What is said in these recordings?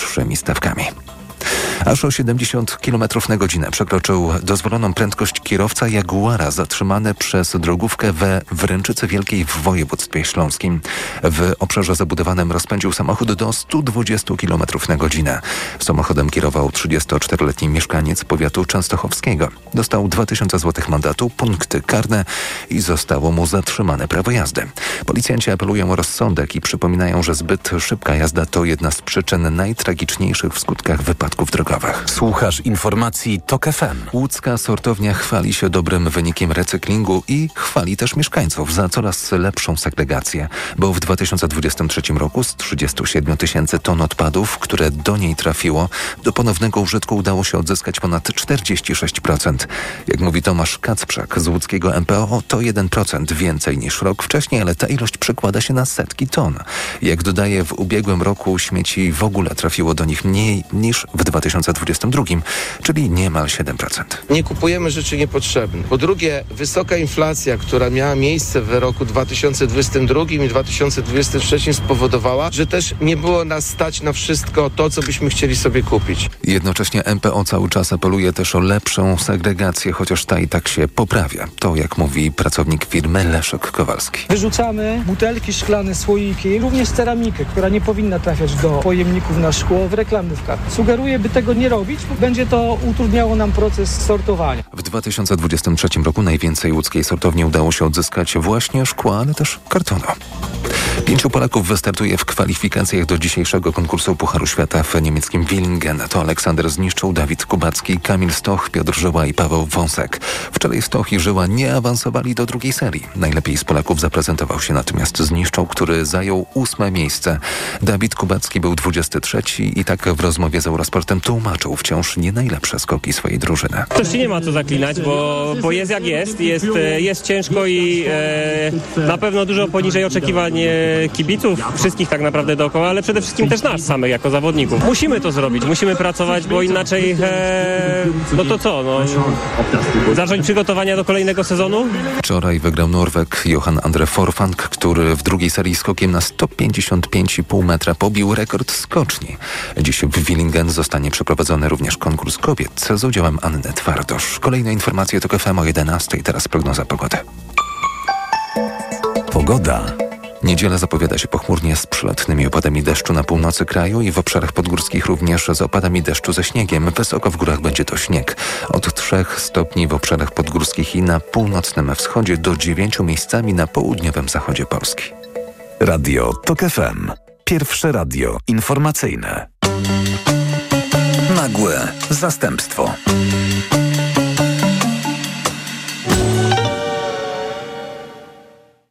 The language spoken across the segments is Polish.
wyższymi stawkami. Aż o 70 km na godzinę przekroczył dozwoloną prędkość kierowca Jaguara zatrzymany przez drogówkę we Wręczycy Wielkiej w województwie śląskim. W obszarze zabudowanym rozpędził samochód do 120 km na godzinę. Samochodem kierował 34-letni mieszkaniec powiatu częstochowskiego. Dostał 2000 zł mandatu, punkty karne i zostało mu zatrzymane prawo jazdy. Policjanci apelują o rozsądek i przypominają, że zbyt szybka jazda to jedna z przyczyn najtragiczniejszych w skutkach wypadków drogowych. Słuchasz informacji TOK FM. Łódzka sortownia chwali się dobrym wynikiem recyklingu i chwali też mieszkańców za coraz lepszą segregację, bo w 2023 roku z 37 tysięcy ton odpadów, które do niej trafiło, do ponownego użytku udało się odzyskać ponad 46%. Jak mówi Tomasz Kacprzak z łódzkiego MPO, to 1% więcej niż rok wcześniej, ale ta ilość przekłada się na setki ton. Jak dodaje, w ubiegłym roku śmieci w ogóle trafiło do nich mniej niż w 2020 2022, czyli niemal 7%. Nie kupujemy rzeczy niepotrzebnych. Po drugie, wysoka inflacja, która miała miejsce w roku 2022 i 2023 spowodowała, że też nie było nas stać na wszystko to, co byśmy chcieli sobie kupić. Jednocześnie MPO cały czas apeluje też o lepszą segregację, chociaż ta i tak się poprawia. To, jak mówi pracownik firmy Leszek Kowalski. Wyrzucamy butelki szklane, słoiki, również ceramikę, która nie powinna trafiać do pojemników na szkło w reklamówkach. Sugeruję, by tego nie robić, będzie to utrudniało nam proces sortowania. W 2023 roku najwięcej łódzkiej sortowni udało się odzyskać właśnie szkła, ale też kartonu. Pięciu Polaków wystartuje w kwalifikacjach do dzisiejszego konkursu Pucharu Świata w niemieckim Willingen. To Aleksander Zniszczył, Dawid Kubacki, Kamil Stoch, Piotr Żyła i Paweł Wąsek. Wczoraj Stoch i Żyła nie awansowali do drugiej serii. Najlepiej z Polaków zaprezentował się natomiast Zniszczył, który zajął ósme miejsce. Dawid Kubacki był 23 i tak w rozmowie z Eurosportem tłumaczył wciąż nie najlepsze skoki swojej drużyny. Też się nie ma co zaklinać, bo, bo jest jak jest, jest, jest ciężko i e, na pewno dużo poniżej oczekiwań e, kibiców, wszystkich tak naprawdę dookoła, ale przede wszystkim też nas samych jako zawodników. Musimy to zrobić, musimy pracować, bo inaczej e, no to co, no, zacząć przygotowania do kolejnego sezonu? Wczoraj wygrał Norweg Johan Andre Forfang, który w drugiej serii skokiem na 155,5 metra pobił rekord skoczni. Dziś w Willingen zostanie przeprowadzony również konkurs kobiet z udziałem Anny Twardosz. Kolejne informacje to FM o 11. Teraz prognoza pogody. Pogoda. Niedziela zapowiada się pochmurnie z przelotnymi opadami deszczu na północy kraju i w obszarach podgórskich również z opadami deszczu ze śniegiem. Wysoko w górach będzie to śnieg. Od 3 stopni w obszarach podgórskich i na północnym wschodzie do 9 miejscami na południowym zachodzie Polski. Radio TOK FM. Pierwsze radio informacyjne. Nagłe zastępstwo.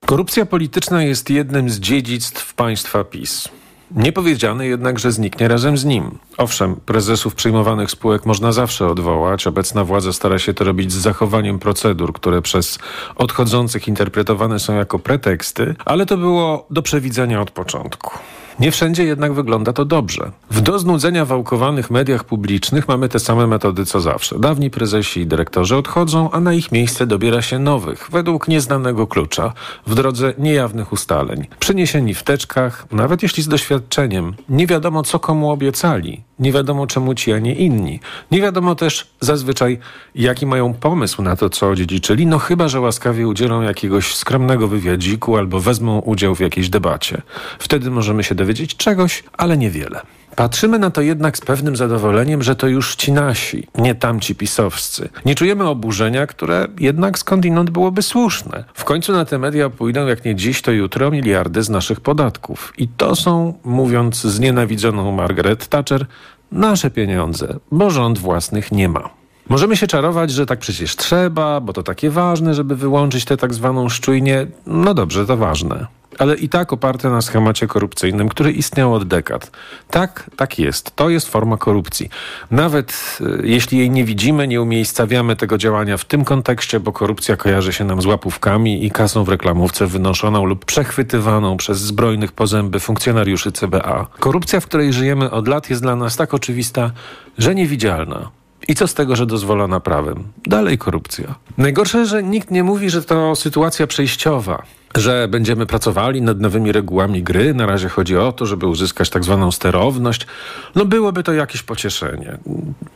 Korupcja polityczna jest jednym z dziedzictw państwa PiS. Nie powiedziane jednak, że zniknie razem z nim. Owszem, prezesów przyjmowanych spółek można zawsze odwołać. Obecna władza stara się to robić z zachowaniem procedur, które przez odchodzących interpretowane są jako preteksty, ale to było do przewidzenia od początku. Nie wszędzie jednak wygląda to dobrze. W do znudzenia wałkowanych mediach publicznych mamy te same metody co zawsze. Dawni prezesi i dyrektorzy odchodzą, a na ich miejsce dobiera się nowych, według nieznanego klucza, w drodze niejawnych ustaleń. Przyniesieni w teczkach, nawet jeśli z doświadczeniem, nie wiadomo co komu obiecali, nie wiadomo czemu ci, a nie inni. Nie wiadomo też zazwyczaj, jaki mają pomysł na to, co odziedziczyli, no chyba, że łaskawie udzielą jakiegoś skromnego wywiadziku albo wezmą udział w jakiejś debacie. Wtedy możemy się dowiedzieć czegoś, ale niewiele. Patrzymy na to jednak z pewnym zadowoleniem, że to już ci nasi, nie tamci pisowscy. Nie czujemy oburzenia, które jednak skądinąd byłoby słuszne. W końcu na te media pójdą jak nie dziś, to jutro miliardy z naszych podatków. I to są, mówiąc z nienawidzoną Margaret Thatcher, nasze pieniądze, bo rząd własnych nie ma. Możemy się czarować, że tak przecież trzeba, bo to takie ważne, żeby wyłączyć tę tak zwaną szczujnię. No dobrze, to ważne. Ale i tak oparte na schemacie korupcyjnym, który istniał od dekad. Tak, tak jest. To jest forma korupcji. Nawet y, jeśli jej nie widzimy, nie umiejscawiamy tego działania w tym kontekście, bo korupcja kojarzy się nam z łapówkami i kasą w reklamówce wynoszoną lub przechwytywaną przez zbrojnych pozęby funkcjonariuszy CBA. Korupcja, w której żyjemy od lat, jest dla nas tak oczywista, że niewidzialna I co z tego, że dozwolona prawem? Dalej korupcja. Najgorsze, że nikt nie mówi, że to sytuacja przejściowa że będziemy pracowali nad nowymi regułami gry. Na razie chodzi o to, żeby uzyskać tak zwaną sterowność. No byłoby to jakieś pocieszenie.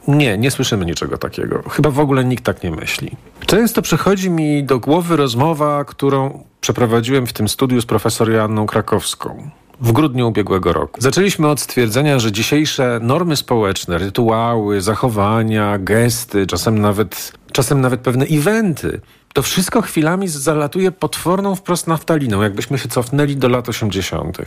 Nie, nie słyszymy niczego takiego. Chyba w ogóle nikt tak nie myśli. Często przychodzi mi do głowy rozmowa, którą przeprowadziłem w tym studiu z profesor Joanną Krakowską w grudniu ubiegłego roku. Zaczęliśmy od stwierdzenia, że dzisiejsze normy społeczne, rytuały, zachowania, gesty, czasem nawet, czasem nawet pewne eventy to wszystko chwilami zalatuje potworną wprost naftaliną, jakbyśmy się cofnęli do lat 80.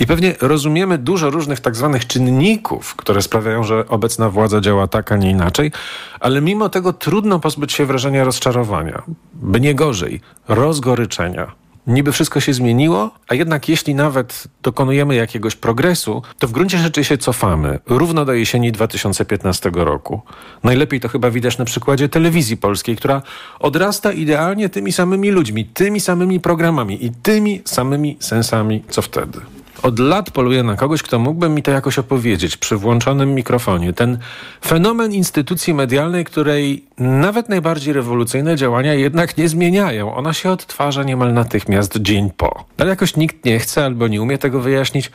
I pewnie rozumiemy dużo różnych tak zwanych czynników, które sprawiają, że obecna władza działa tak, a nie inaczej, ale mimo tego trudno pozbyć się wrażenia rozczarowania, by nie gorzej, rozgoryczenia niby wszystko się zmieniło, a jednak jeśli nawet dokonujemy jakiegoś progresu, to w gruncie rzeczy się cofamy, równo do jesieni 2015 roku. Najlepiej to chyba widać na przykładzie telewizji polskiej, która odrasta idealnie tymi samymi ludźmi, tymi samymi programami i tymi samymi sensami, co wtedy. Od lat poluję na kogoś, kto mógłby mi to jakoś opowiedzieć przy włączonym mikrofonie. Ten fenomen instytucji medialnej, której nawet najbardziej rewolucyjne działania jednak nie zmieniają. Ona się odtwarza niemal natychmiast dzień po. Ale jakoś nikt nie chce albo nie umie tego wyjaśnić.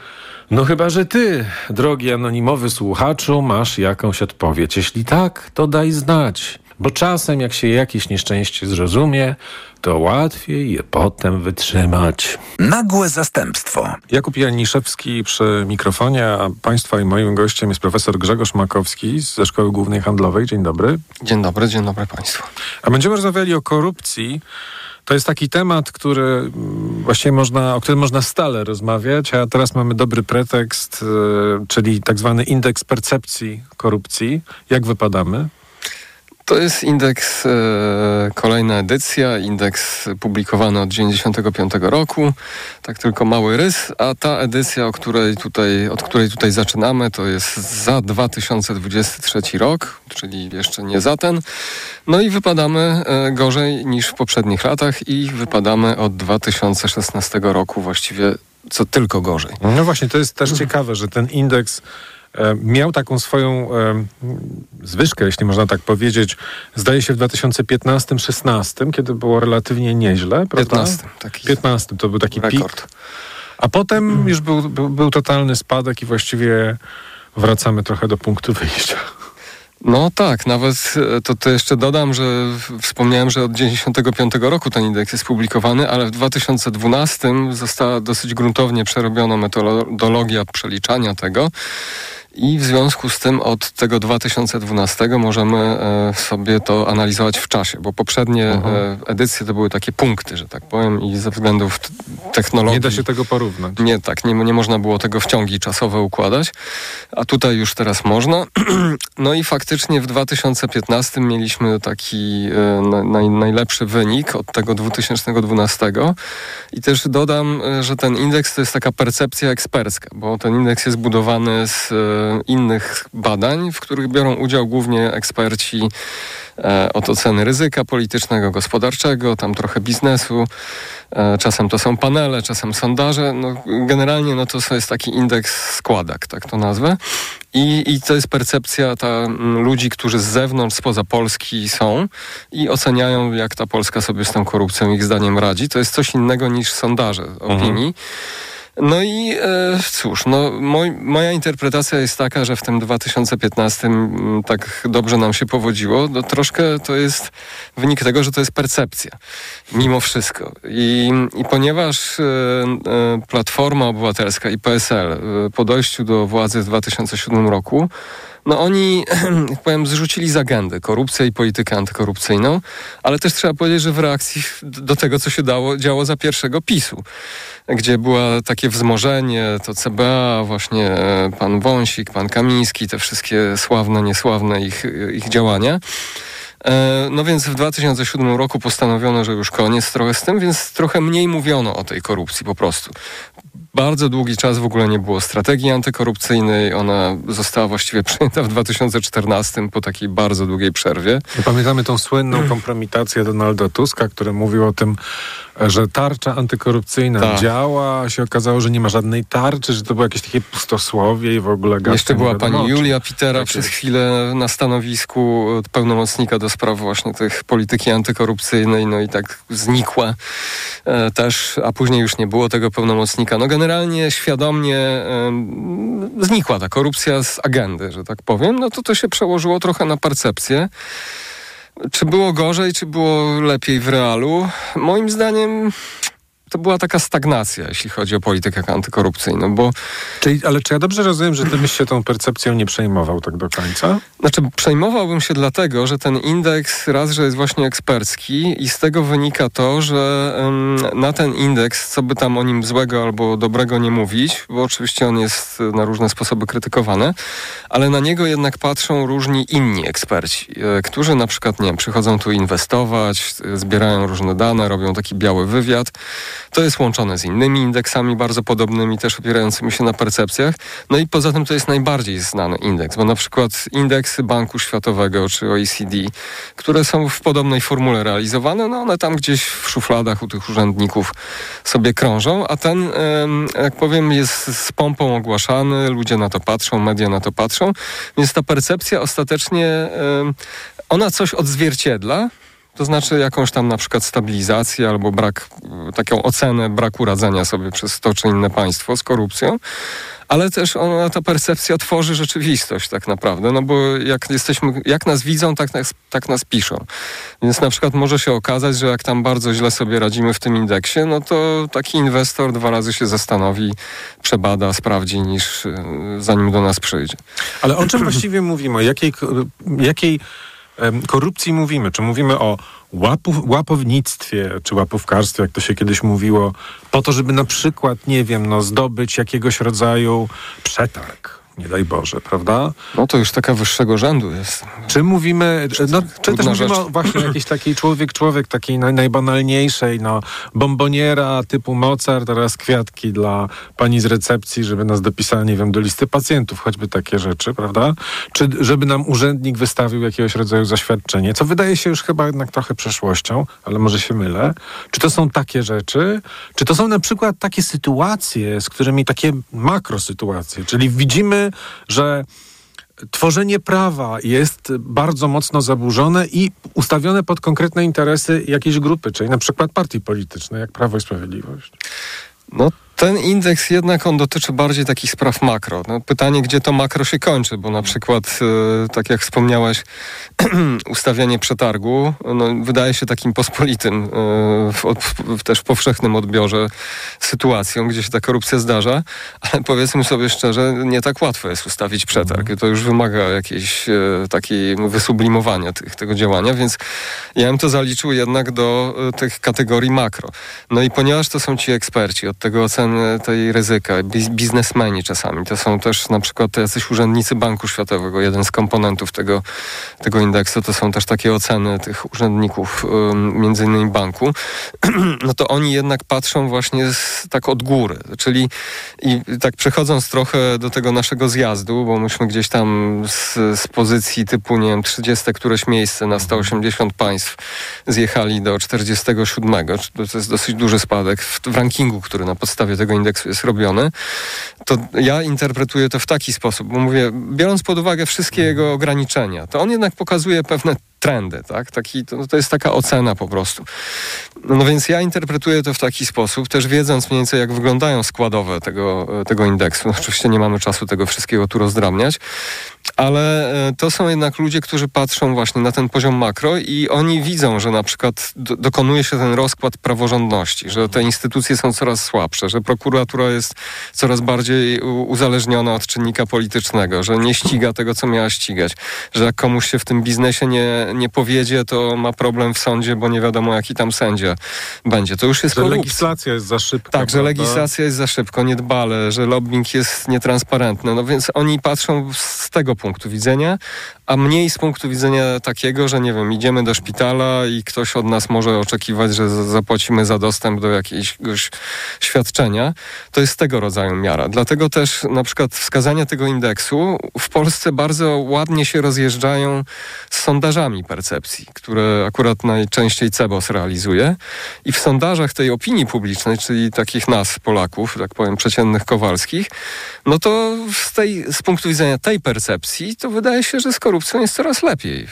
No chyba, że ty, drogi anonimowy słuchaczu, masz jakąś odpowiedź. Jeśli tak, to daj znać. Bo czasem, jak się jakieś nieszczęście zrozumie, to łatwiej je potem wytrzymać. Nagłe zastępstwo. Jakub Janiszewski przy mikrofonie, a Państwa i moim gościem jest profesor Grzegorz Makowski ze Szkoły Głównej Handlowej. Dzień dobry. Dzień dobry, dzień dobry Państwu. A będziemy rozmawiali o korupcji. To jest taki temat, który mm, właściwie można, o którym można stale rozmawiać, a teraz mamy dobry pretekst, yy, czyli tak zwany indeks percepcji korupcji. Jak wypadamy? To jest indeks, e, kolejna edycja, indeks publikowany od 1995 roku, tak tylko mały rys, a ta edycja, o której tutaj, od której tutaj zaczynamy, to jest za 2023 rok, czyli jeszcze nie za ten. No i wypadamy e, gorzej niż w poprzednich latach i wypadamy od 2016 roku właściwie co tylko gorzej. No właśnie, to jest też ciekawe, że ten indeks miał taką swoją e, zwyżkę, jeśli można tak powiedzieć, zdaje się w 2015-16, kiedy było relatywnie nieźle, prawda? 15, taki 15 to był taki rekord. pik. A potem już był, był, był totalny spadek i właściwie wracamy trochę do punktu wyjścia. No tak, nawet e, to, to jeszcze dodam, że wspomniałem, że od 1995 roku ten indeks jest publikowany, ale w 2012 została dosyć gruntownie przerobiona metodologia przeliczania tego i w związku z tym od tego 2012 możemy e, sobie to analizować w czasie, bo poprzednie mhm. e, edycje to były takie punkty, że tak powiem, i ze względów technologii. Nie da się tego porównać. Nie, tak, nie, nie można było tego w ciągi czasowe układać, a tutaj już teraz można. no i faktycznie w 2015 mieliśmy taki e, naj, najlepszy wynik od tego 2012 i też dodam, że ten indeks to jest taka percepcja ekspercka, bo ten indeks jest budowany z innych badań, w których biorą udział głównie eksperci e, od oceny ryzyka politycznego, gospodarczego, tam trochę biznesu. E, czasem to są panele, czasem sondaże. No, generalnie no, to jest taki indeks składak, tak to nazwę. I, I to jest percepcja ta, ludzi, którzy z zewnątrz, spoza Polski są i oceniają, jak ta Polska sobie z tą korupcją ich zdaniem radzi. To jest coś innego niż sondaże opinii. Mhm. No i e, cóż, no, moj, moja interpretacja jest taka, że w tym 2015 m, mm, tak dobrze nam się powodziło. No, troszkę to jest wynik tego, że to jest percepcja, mimo wszystko. I, i ponieważ e, e, Platforma Obywatelska i PSL e, po dojściu do władzy w 2007 roku no oni, jak powiem, zrzucili z agendy korupcję i politykę antykorupcyjną, ale też trzeba powiedzieć, że w reakcji do tego, co się dało, działo za pierwszego PiSu, gdzie było takie wzmożenie, to CBA, właśnie e, pan Wąsik, pan Kamiński, te wszystkie sławne, niesławne ich, ich działania. E, no więc w 2007 roku postanowiono, że już koniec trochę z tym, więc trochę mniej mówiono o tej korupcji po prostu Bardzo długi czas w ogóle nie było strategii antykorupcyjnej. Ona została właściwie przyjęta w 2014 po takiej bardzo długiej przerwie. Pamiętamy tą słynną kompromitację Donalda Tuska, który mówił o tym, że tarcza antykorupcyjna Tak. działa, a się okazało, że nie ma żadnej tarczy, że to było jakieś takie pustosłowie i w ogóle gadka Jeszcze była pani. Julia Pitera Tak przez jest. chwilę na stanowisku e, pełnomocnika do spraw właśnie tych polityki antykorupcyjnej, no i tak znikła e, też, a później już nie było tego pełnomocnika. No generalnie świadomie em, znikła ta korupcja z agendy, że tak powiem. No to to się przełożyło trochę na percepcję. Czy było gorzej, czy było lepiej w realu? Moim zdaniem to była taka stagnacja, jeśli chodzi o politykę antykorupcyjną, bo Czyli, ale czy ja dobrze rozumiem, że ty byś się tą percepcją nie przejmował tak do końca? Znaczy, przejmowałbym się dlatego, że ten indeks raz, że jest właśnie ekspercki i z tego wynika to, że em, na ten indeks, co by tam o nim złego albo dobrego nie mówić, bo oczywiście on jest na różne sposoby krytykowany, ale na niego jednak patrzą różni inni eksperci, e, którzy na przykład, nie wiem, przychodzą tu inwestować, e, zbierają różne dane, robią taki biały wywiad. To jest łączone z innymi indeksami bardzo podobnymi, też opierającymi się na percepcjach. No i poza tym to jest najbardziej znany indeks, bo na przykład indeksy Banku Światowego czy OECD, które są w podobnej formule realizowane, no one tam gdzieś w szufladach u tych urzędników sobie krążą, a ten, jak powiem, jest z pompą ogłaszany, ludzie na to patrzą, media na to patrzą, więc ta percepcja ostatecznie, ona coś odzwierciedla, to znaczy jakąś tam na przykład stabilizację albo brak, taką ocenę braku radzenia sobie przez to czy inne państwo z korupcją, ale też ona, ta percepcja tworzy rzeczywistość tak naprawdę, no bo jak jesteśmy, jak nas widzą, tak nas, tak nas piszą. Więc na przykład może się okazać, że jak tam bardzo źle sobie radzimy w tym indeksie, no to taki inwestor dwa razy się zastanowi, przebada, sprawdzi, niż y, zanim do nas przyjdzie. Ale o czym właściwie mówimy? Jakiej, jakiej korupcji mówimy? Czy mówimy o łapu, łapownictwie, czy łapówkarstwie, jak to się kiedyś mówiło, po to, żeby na przykład, nie wiem, no, zdobyć jakiegoś rodzaju przetarg, nie daj Boże, prawda? No to już taka wyższego rzędu jest. Czy mówimy, no, czy też mówimy rzecz. o właśnie jakiejś takiej człowiek-człowiek, takiej naj, najbanalniejszej, no, bomboniera typu Mozart, teraz kwiatki dla pani z recepcji, żeby nas dopisała, nie wiem, do listy pacjentów, choćby takie rzeczy, prawda? Czy żeby nam urzędnik wystawił jakiegoś rodzaju zaświadczenie, co wydaje się już chyba jednak trochę przeszłością, ale może się mylę. Czy to są takie rzeczy? Czy to są na przykład takie sytuacje, z którymi takie makrosytuacje, czyli widzimy, że tworzenie prawa jest bardzo mocno zaburzone i ustawione pod konkretne interesy jakiejś grupy, czyli na przykład partii politycznej, jak Prawo i Sprawiedliwość. No ten indeks jednak on dotyczy bardziej takich spraw makro. No, pytanie, gdzie to makro się kończy, bo na przykład, e, tak jak wspomniałeś, ustawianie przetargu no, wydaje się takim pospolitym, e, w, w, też w powszechnym odbiorze sytuacją, gdzie się ta korupcja zdarza, ale powiedzmy sobie szczerze, nie tak łatwo jest ustawić przetarg. To już wymaga jakiejś e, takiej wysublimowania tych, tego działania, więc ja bym to zaliczył jednak do e, tych kategorii makro. No i ponieważ to są ci eksperci od tego oceny tej ryzyka, biz- biznesmeni czasami, to są też na przykład jacyś urzędnicy Banku Światowego, jeden z komponentów tego, tego indeksu, to są też takie oceny tych urzędników między innymi banku, no to oni jednak patrzą właśnie z, tak od góry, czyli i tak przechodząc trochę do tego naszego zjazdu, bo myśmy gdzieś tam z, z pozycji typu, nie wiem, 30 któreś miejsce na 180 państw zjechali do 47, czy to to jest dosyć duży spadek w, w rankingu, który na podstawie tego indeksu jest robiony, to ja interpretuję to w taki sposób, bo mówię, biorąc pod uwagę wszystkie jego ograniczenia, to on jednak pokazuje pewne trendy, tak? Taki, to, to jest taka ocena po prostu. No, więc ja interpretuję to w taki sposób, też wiedząc mniej więcej jak wyglądają składowe tego, tego indeksu. Oczywiście nie mamy czasu tego wszystkiego tu rozdrabniać, ale e, to są jednak ludzie, którzy patrzą właśnie na ten poziom makro i oni widzą, że na przykład do, dokonuje się ten rozkład praworządności, że te instytucje są coraz słabsze, że prokuratura jest coraz bardziej uzależniona od czynnika politycznego, że nie ściga tego, co miała ścigać, że jak komuś się w tym biznesie nie, nie powiedzie, to ma problem w sądzie, bo nie wiadomo, jaki tam sędzia będzie. To już jest Że korupcja. legislacja jest za szybka. Tak, że prawda? legislacja jest za szybko, niedbale, że lobbying jest nietransparentny. No więc oni patrzą z tego punktu punktu widzenia, a mniej z punktu widzenia takiego, że nie wiem, idziemy do szpitala i ktoś od nas może oczekiwać, że zapłacimy za dostęp do jakiegoś świadczenia. To jest tego rodzaju miara. Dlatego też na przykład wskazania tego indeksu w Polsce bardzo ładnie się rozjeżdżają z sondażami percepcji, które akurat najczęściej CEBOS realizuje. I w sondażach tej opinii publicznej, czyli takich nas, Polaków, tak powiem, przeciętnych Kowalskich, no to z, tej, z punktu widzenia tej percepcji, to wydaje się, że z korupcją jest coraz lepiej.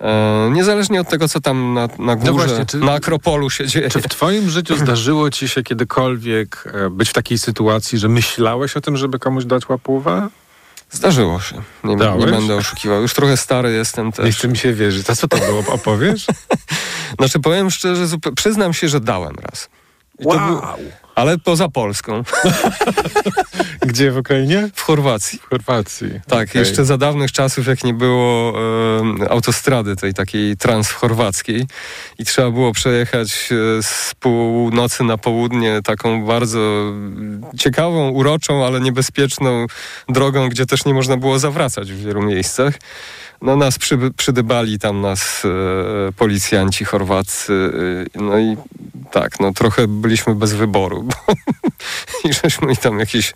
E, niezależnie od tego, co tam na, na górze, no właśnie, czy, na Akropolu się dzieje. Czy w twoim życiu zdarzyło ci się kiedykolwiek e, być w takiej sytuacji, że myślałeś o tym, żeby komuś dać łapówę? Zdarzyło się. Nie, nie, będę oszukiwał. Już trochę stary jestem też. Nie chce mi się wierzyć. A co to było? Opowiesz? znaczy powiem szczerze, przyznam się, że dałem raz. I wow. Był, ale poza Polską. Gdzie w Ukrainie? W Chorwacji. W Chorwacji. Tak, okay. jeszcze za dawnych czasów, jak nie było e, autostrady tej takiej transchorwackiej i trzeba było przejechać e, z północy na południe taką bardzo ciekawą, uroczą, ale niebezpieczną drogą, gdzie też nie można było zawracać w wielu miejscach. No nas przy, przydybali tam nas e, policjanci chorwaccy, e, no i tak, no trochę byliśmy bez wyboru, bo i żeśmy mi tam jakieś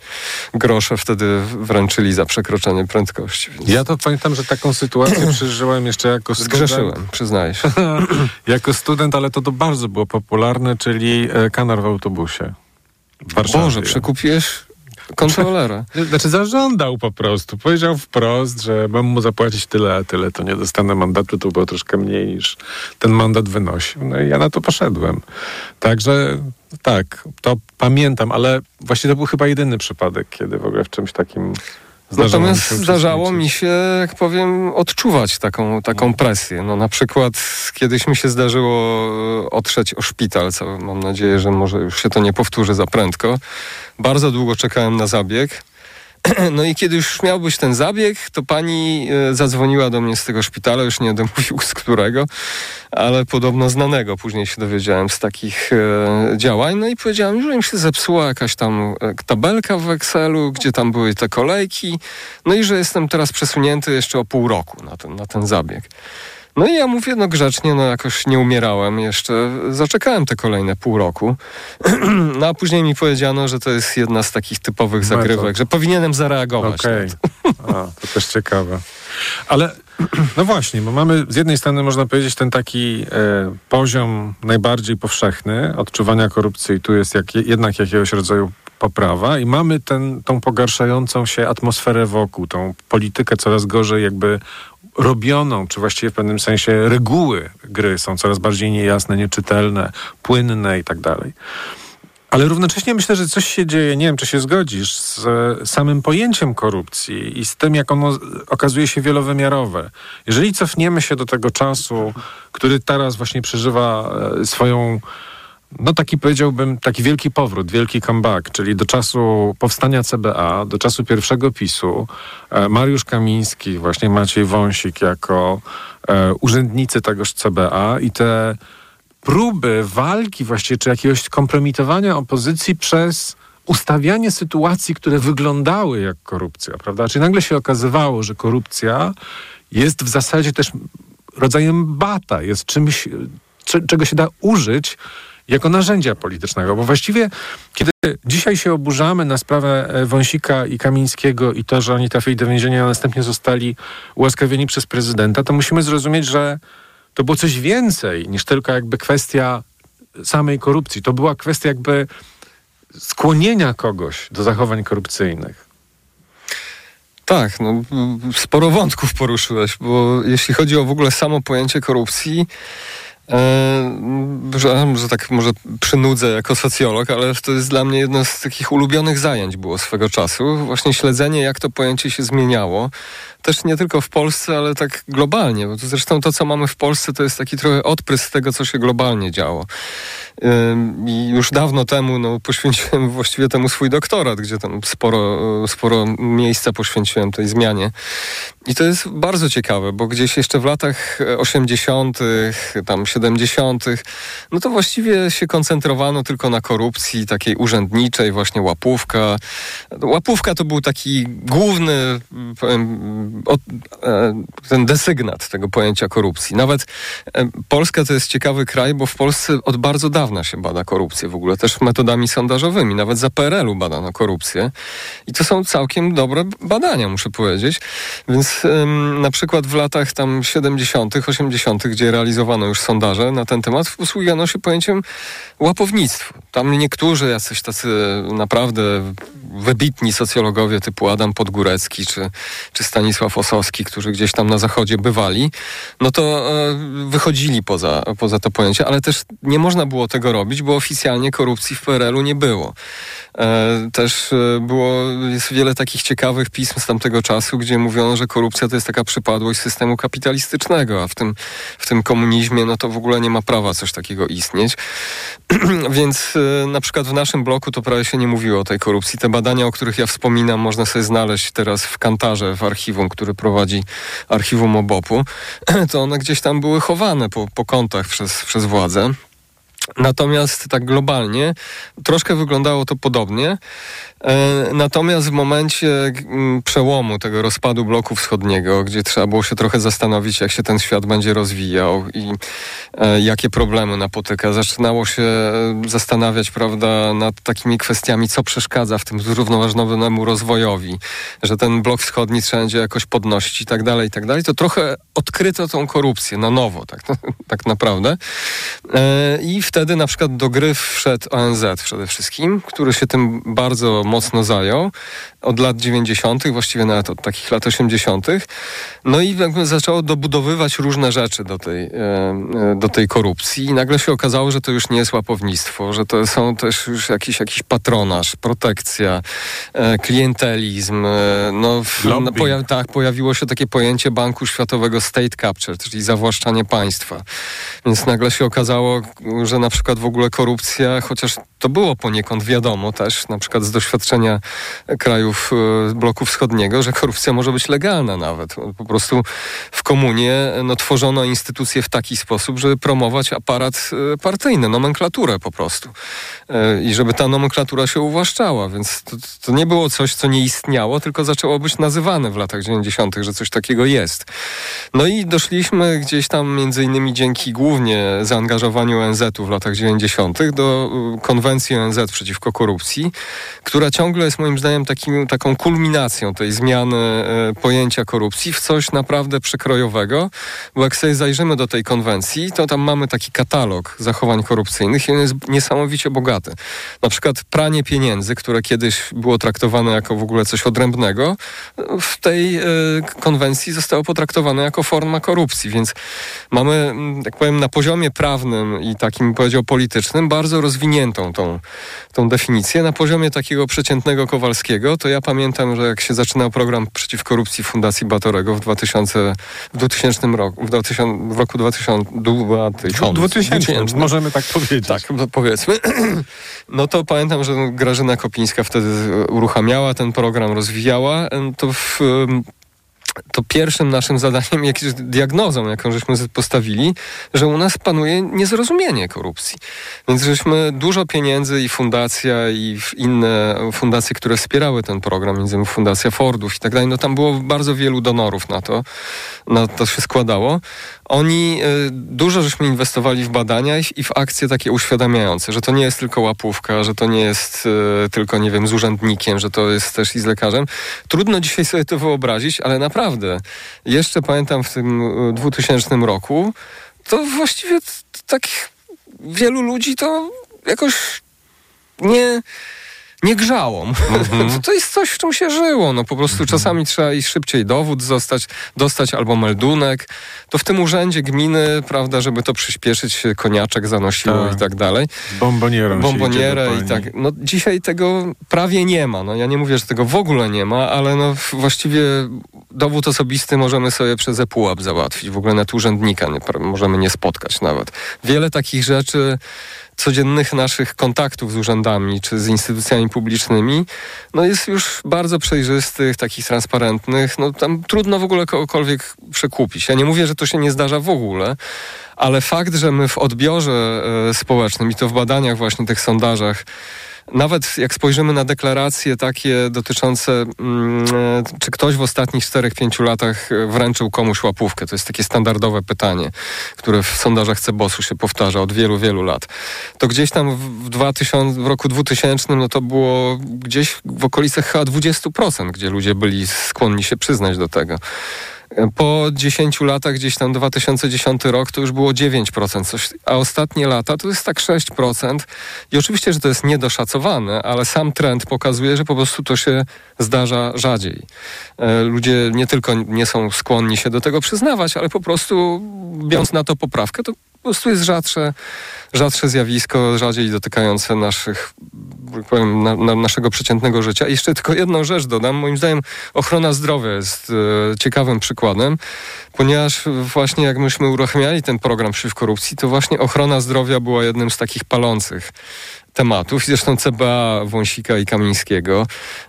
grosze wtedy wręczyli za przekroczenie prędkości. Więc... Ja to pamiętam, że taką sytuację przeżyłem jeszcze jako student. Zgrzeszyłem, przyznaję się. jako student, ale to, to bardzo było popularne, czyli e, kanar w autobusie. Boże, przekupiłeś kontrolera. Znaczy zażądał po prostu. Powiedział wprost, że mam mu zapłacić tyle, a tyle, to nie dostanę mandatu, to było troszkę mniej niż ten mandat wynosił. No i ja na to poszedłem. Także tak, to pamiętam, ale właśnie to był chyba jedyny przypadek, kiedy w ogóle w czymś takim Zdarzało Natomiast mi zdarzało mi się, jak powiem, odczuwać taką, taką presję. No, na przykład kiedyś mi się zdarzyło e, otrzeć o szpital, co mam nadzieję, że może już się to nie powtórzy za prędko. Bardzo długo czekałem na zabieg. No i kiedy już miał być ten zabieg, to pani e, zadzwoniła do mnie z tego szpitala, już nie będę z którego, ale podobno znanego. Później się dowiedziałem z takich e, działań. No i powiedziałem, że im się zepsuła jakaś tam e, tabelka w Excelu, gdzie tam były te kolejki. No i że jestem teraz przesunięty jeszcze o pół roku na ten, na ten zabieg. No i ja mówię, no grzecznie, no jakoś nie umierałem jeszcze. Zaczekałem te kolejne pół roku. no a później mi powiedziano, że to jest jedna z takich typowych zagrywek, że powinienem zareagować. Okej, okay. to też ciekawe. Ale no właśnie, bo mamy z jednej strony można powiedzieć ten taki e, poziom najbardziej powszechny odczuwania korupcji i tu jest jak, jednak jakiegoś rodzaju poprawa i mamy ten, tą pogarszającą się atmosferę wokół, tą politykę coraz gorzej jakby robioną, czy właściwie w pewnym sensie reguły gry są coraz bardziej niejasne, nieczytelne, płynne i tak dalej. Ale równocześnie myślę, że coś się dzieje, nie wiem, czy się zgodzisz, z samym pojęciem korupcji i z tym, jak ono okazuje się wielowymiarowe. Jeżeli cofniemy się do tego czasu, który teraz właśnie przeżywa e, swoją no taki powiedziałbym, taki wielki powrót, wielki comeback, czyli do czasu powstania CBA, do czasu pierwszego PiSu, e, Mariusz Kamiński, właśnie Maciej Wąsik jako e, urzędnicy tegoż CBA i te próby walki właściwie, czy jakiegoś kompromitowania opozycji przez ustawianie sytuacji, które wyglądały jak korupcja, prawda? Czyli nagle się okazywało, że korupcja jest w zasadzie też rodzajem bata, jest czymś, czego się da użyć jako narzędzia politycznego, bo właściwie kiedy dzisiaj się oburzamy na sprawę e, Wąsika i Kamińskiego i to, że oni trafili do więzienia, a następnie zostali ułaskawieni przez prezydenta, to musimy zrozumieć, że to było coś więcej niż tylko jakby kwestia samej korupcji. To była kwestia jakby skłonienia kogoś do zachowań korupcyjnych. Tak, no, sporo wątków poruszyłeś, bo jeśli chodzi o w ogóle samo pojęcie korupcji, że, że tak może przynudzę jako socjolog, ale to jest dla mnie jedno z takich ulubionych zajęć było swego czasu. Właśnie śledzenie, jak to pojęcie się zmieniało. Też nie tylko w Polsce, ale tak globalnie. Bo to zresztą to, co mamy w Polsce, to jest taki trochę odprysk tego, co się globalnie działo. I już dawno temu no, poświęciłem właściwie temu swój doktorat, gdzie tam sporo, sporo miejsca poświęciłem tej zmianie. I to jest bardzo ciekawe, bo gdzieś jeszcze w latach 80., tam 70., no to właściwie się koncentrowano tylko na korupcji takiej urzędniczej, właśnie łapówka. Łapówka to był taki główny powiem, ten desygnat tego pojęcia korupcji. Nawet e, Polska to jest ciekawy kraj, bo w Polsce od bardzo dawna się bada korupcję w ogóle, też metodami sondażowymi. Nawet za PRL-u badano korupcję. I to są całkiem dobre badania, muszę powiedzieć. Więc na przykład w latach tam 70., 80., gdzie realizowano już sondaże na ten temat, usługiwano się pojęciem łapownictwo. Tam niektórzy, jacyś tacy naprawdę wybitni socjologowie typu Adam Podgórecki czy, czy Stanisław Osowski, którzy gdzieś tam na zachodzie bywali, no to e, wychodzili poza, poza to pojęcie, ale też nie można było tego robić, bo oficjalnie korupcji w PRL-u nie było. E, też e, było, jest wiele takich ciekawych pism z tamtego czasu, gdzie mówiono, że korupcja to jest taka przypadłość systemu kapitalistycznego, a w tym, w tym komunizmie no to w ogóle nie ma prawa coś takiego istnieć. Więc e, na przykład w naszym bloku to prawie się nie mówiło o tej korupcji. Te badania, o których ja wspominam, można sobie znaleźć teraz w Kantarze, w archiwum, który prowadzi archiwum OBOP-u. To one gdzieś tam były chowane po, po kątach przez, przez władzę. Natomiast tak globalnie troszkę wyglądało to podobnie. E, natomiast w momencie mm, przełomu tego rozpadu bloku wschodniego, gdzie trzeba było się trochę zastanowić, jak się ten świat będzie rozwijał i e, jakie problemy napotyka, zaczynało się e, zastanawiać, prawda, nad takimi kwestiami, co przeszkadza w tym zrównoważonemu rozwojowi, że ten blok wschodni trzeba będzie jakoś podnosić i tak dalej, i tak dalej, to trochę odkryto tą korupcję na nowo, tak, tak naprawdę. I wtedy na przykład do gry wszedł ONZ przede wszystkim, który się tym bardzo mocno zajął od lat 90., właściwie nawet od takich lat 80. No i jakby zaczęło dobudowywać różne rzeczy do tej, e, e, do tej korupcji i nagle się okazało, że to już nie jest łapownictwo, że to są też już jakiś, jakiś patronaż, protekcja, e, klientelizm. No, no poja tak, pojawiło się takie pojęcie Banku Światowego State Capture, czyli zawłaszczanie państwa. Więc nagle się okazało, że na przykład w ogóle korupcja, chociaż to było poniekąd wiadomo też, na przykład z doświadczenia krajów e, bloku wschodniego, że korupcja może być legalna nawet. Po prostu w komunie no, tworzono instytucje w taki sposób, żeby promować aparat e, partyjny, nomenklaturę po prostu. E, I żeby ta nomenklatura się uwłaszczała, więc to, to nie było coś, co nie istniało, tylko zaczęło być nazywane w latach 90., że coś takiego jest. No i doszliśmy gdzieś tam między innymi dzięki głównie zaangażowaniu ONZ-u w latach 90. do konwencji ONZ przeciwko korupcji, która ciągle jest moim zdaniem takim, taką kulminacją tej zmiany e, pojęcia korupcji w coś naprawdę przekrojowego, bo jak sobie zajrzymy do tej konwencji, to tam mamy taki katalog zachowań korupcyjnych i on jest niesamowicie bogaty. Na przykład pranie pieniędzy, które kiedyś było traktowane jako w ogóle coś odrębnego, w tej e, konwencji zostało potraktowane jako forma korupcji, więc mamy, jak powiem, na poziomie prawnym i takim, powiedział, politycznym bardzo rozwiniętą tą, tą definicję. Na poziomie takiego przeciętnego Kowalskiego, to ja pamiętam, że jak się zaczynał program przeciw korupcji Fundacji Batorego w 2000, w 2000 roku, w, 2000, w roku 2000, 2000, 2000, możemy tak powiedzieć. Tak, no powiedzmy. No to pamiętam, że Grażyna Kopińska wtedy uruchamiała ten program, rozwijała. To w to pierwszym naszym zadaniem, jakąś diagnozą, jaką żeśmy postawili, że u nas panuje niezrozumienie korupcji. Więc żeśmy dużo pieniędzy i fundacja i inne fundacje, które wspierały ten program, między innymi Fundacja Fordów i tak dalej, no tam było bardzo wielu donorów na to, na to się składało. Oni, y, dużo żeśmy inwestowali w badania i w akcje takie uświadamiające, że to nie jest tylko łapówka, że to nie jest y, tylko, nie wiem, z urzędnikiem, że to jest też i z lekarzem. Trudno dzisiaj sobie to wyobrazić, ale naprawdę, jeszcze pamiętam w tym 2000 y, roku, to właściwie tak wielu ludzi to jakoś nie nie grzało. Mm-hmm. to jest coś, w czym się żyło. No po prostu mm-hmm. czasami trzeba iść szybciej dowód zostać, dostać albo meldunek. To w tym urzędzie gminy, prawda, żeby to przyspieszyć, koniaczek zanosiło tak. i tak dalej. Bombonierą Bombonierę i tak. No dzisiaj tego prawie nie ma. No ja nie mówię, że tego w ogóle nie ma, ale no właściwie dowód osobisty możemy sobie przez ePUAP załatwić. W ogóle nawet urzędnika nie, możemy nie spotkać nawet. Wiele takich rzeczy codziennych naszych kontaktów z urzędami czy z instytucjami publicznymi, no jest już bardzo przejrzystych, takich transparentnych. No tam trudno w ogóle kogokolwiek przekupić. Ja nie mówię, że to się nie zdarza w ogóle, ale fakt, że my w odbiorze e, społecznym i to w badaniach właśnie tych sondażach nawet jak spojrzymy na deklaracje takie dotyczące, mm, e, czy ktoś w ostatnich 4-5 latach e, wręczył komuś łapówkę, to jest takie standardowe pytanie, które w sondażach Cebosu się powtarza od wielu, wielu lat. To gdzieś tam w, 2000, w roku 2000 no to było gdzieś w okolicach chyba 20%, gdzie ludzie byli skłonni się przyznać do tego. Po 10 latach, gdzieś tam 2010 rok, to już było 9%, coś, a ostatnie lata to jest tak 6%. I oczywiście, że to jest niedoszacowane, ale sam trend pokazuje, że po prostu to się zdarza rzadziej. E, ludzie nie tylko nie są skłonni się do tego przyznawać, ale po prostu biorąc na to poprawkę, to po prostu jest rzadsze, rzadsze zjawisko, rzadziej dotykające naszych powiem, na, na naszego przeciętnego życia. I jeszcze tylko jedną rzecz dodam. Moim zdaniem ochrona zdrowia jest e, ciekawym przykładem, ponieważ właśnie jak myśmy uruchamiali ten program przeciw korupcji, to właśnie ochrona zdrowia była jednym z takich palących tematów. Zresztą CBA Wąsika i Kamińskiego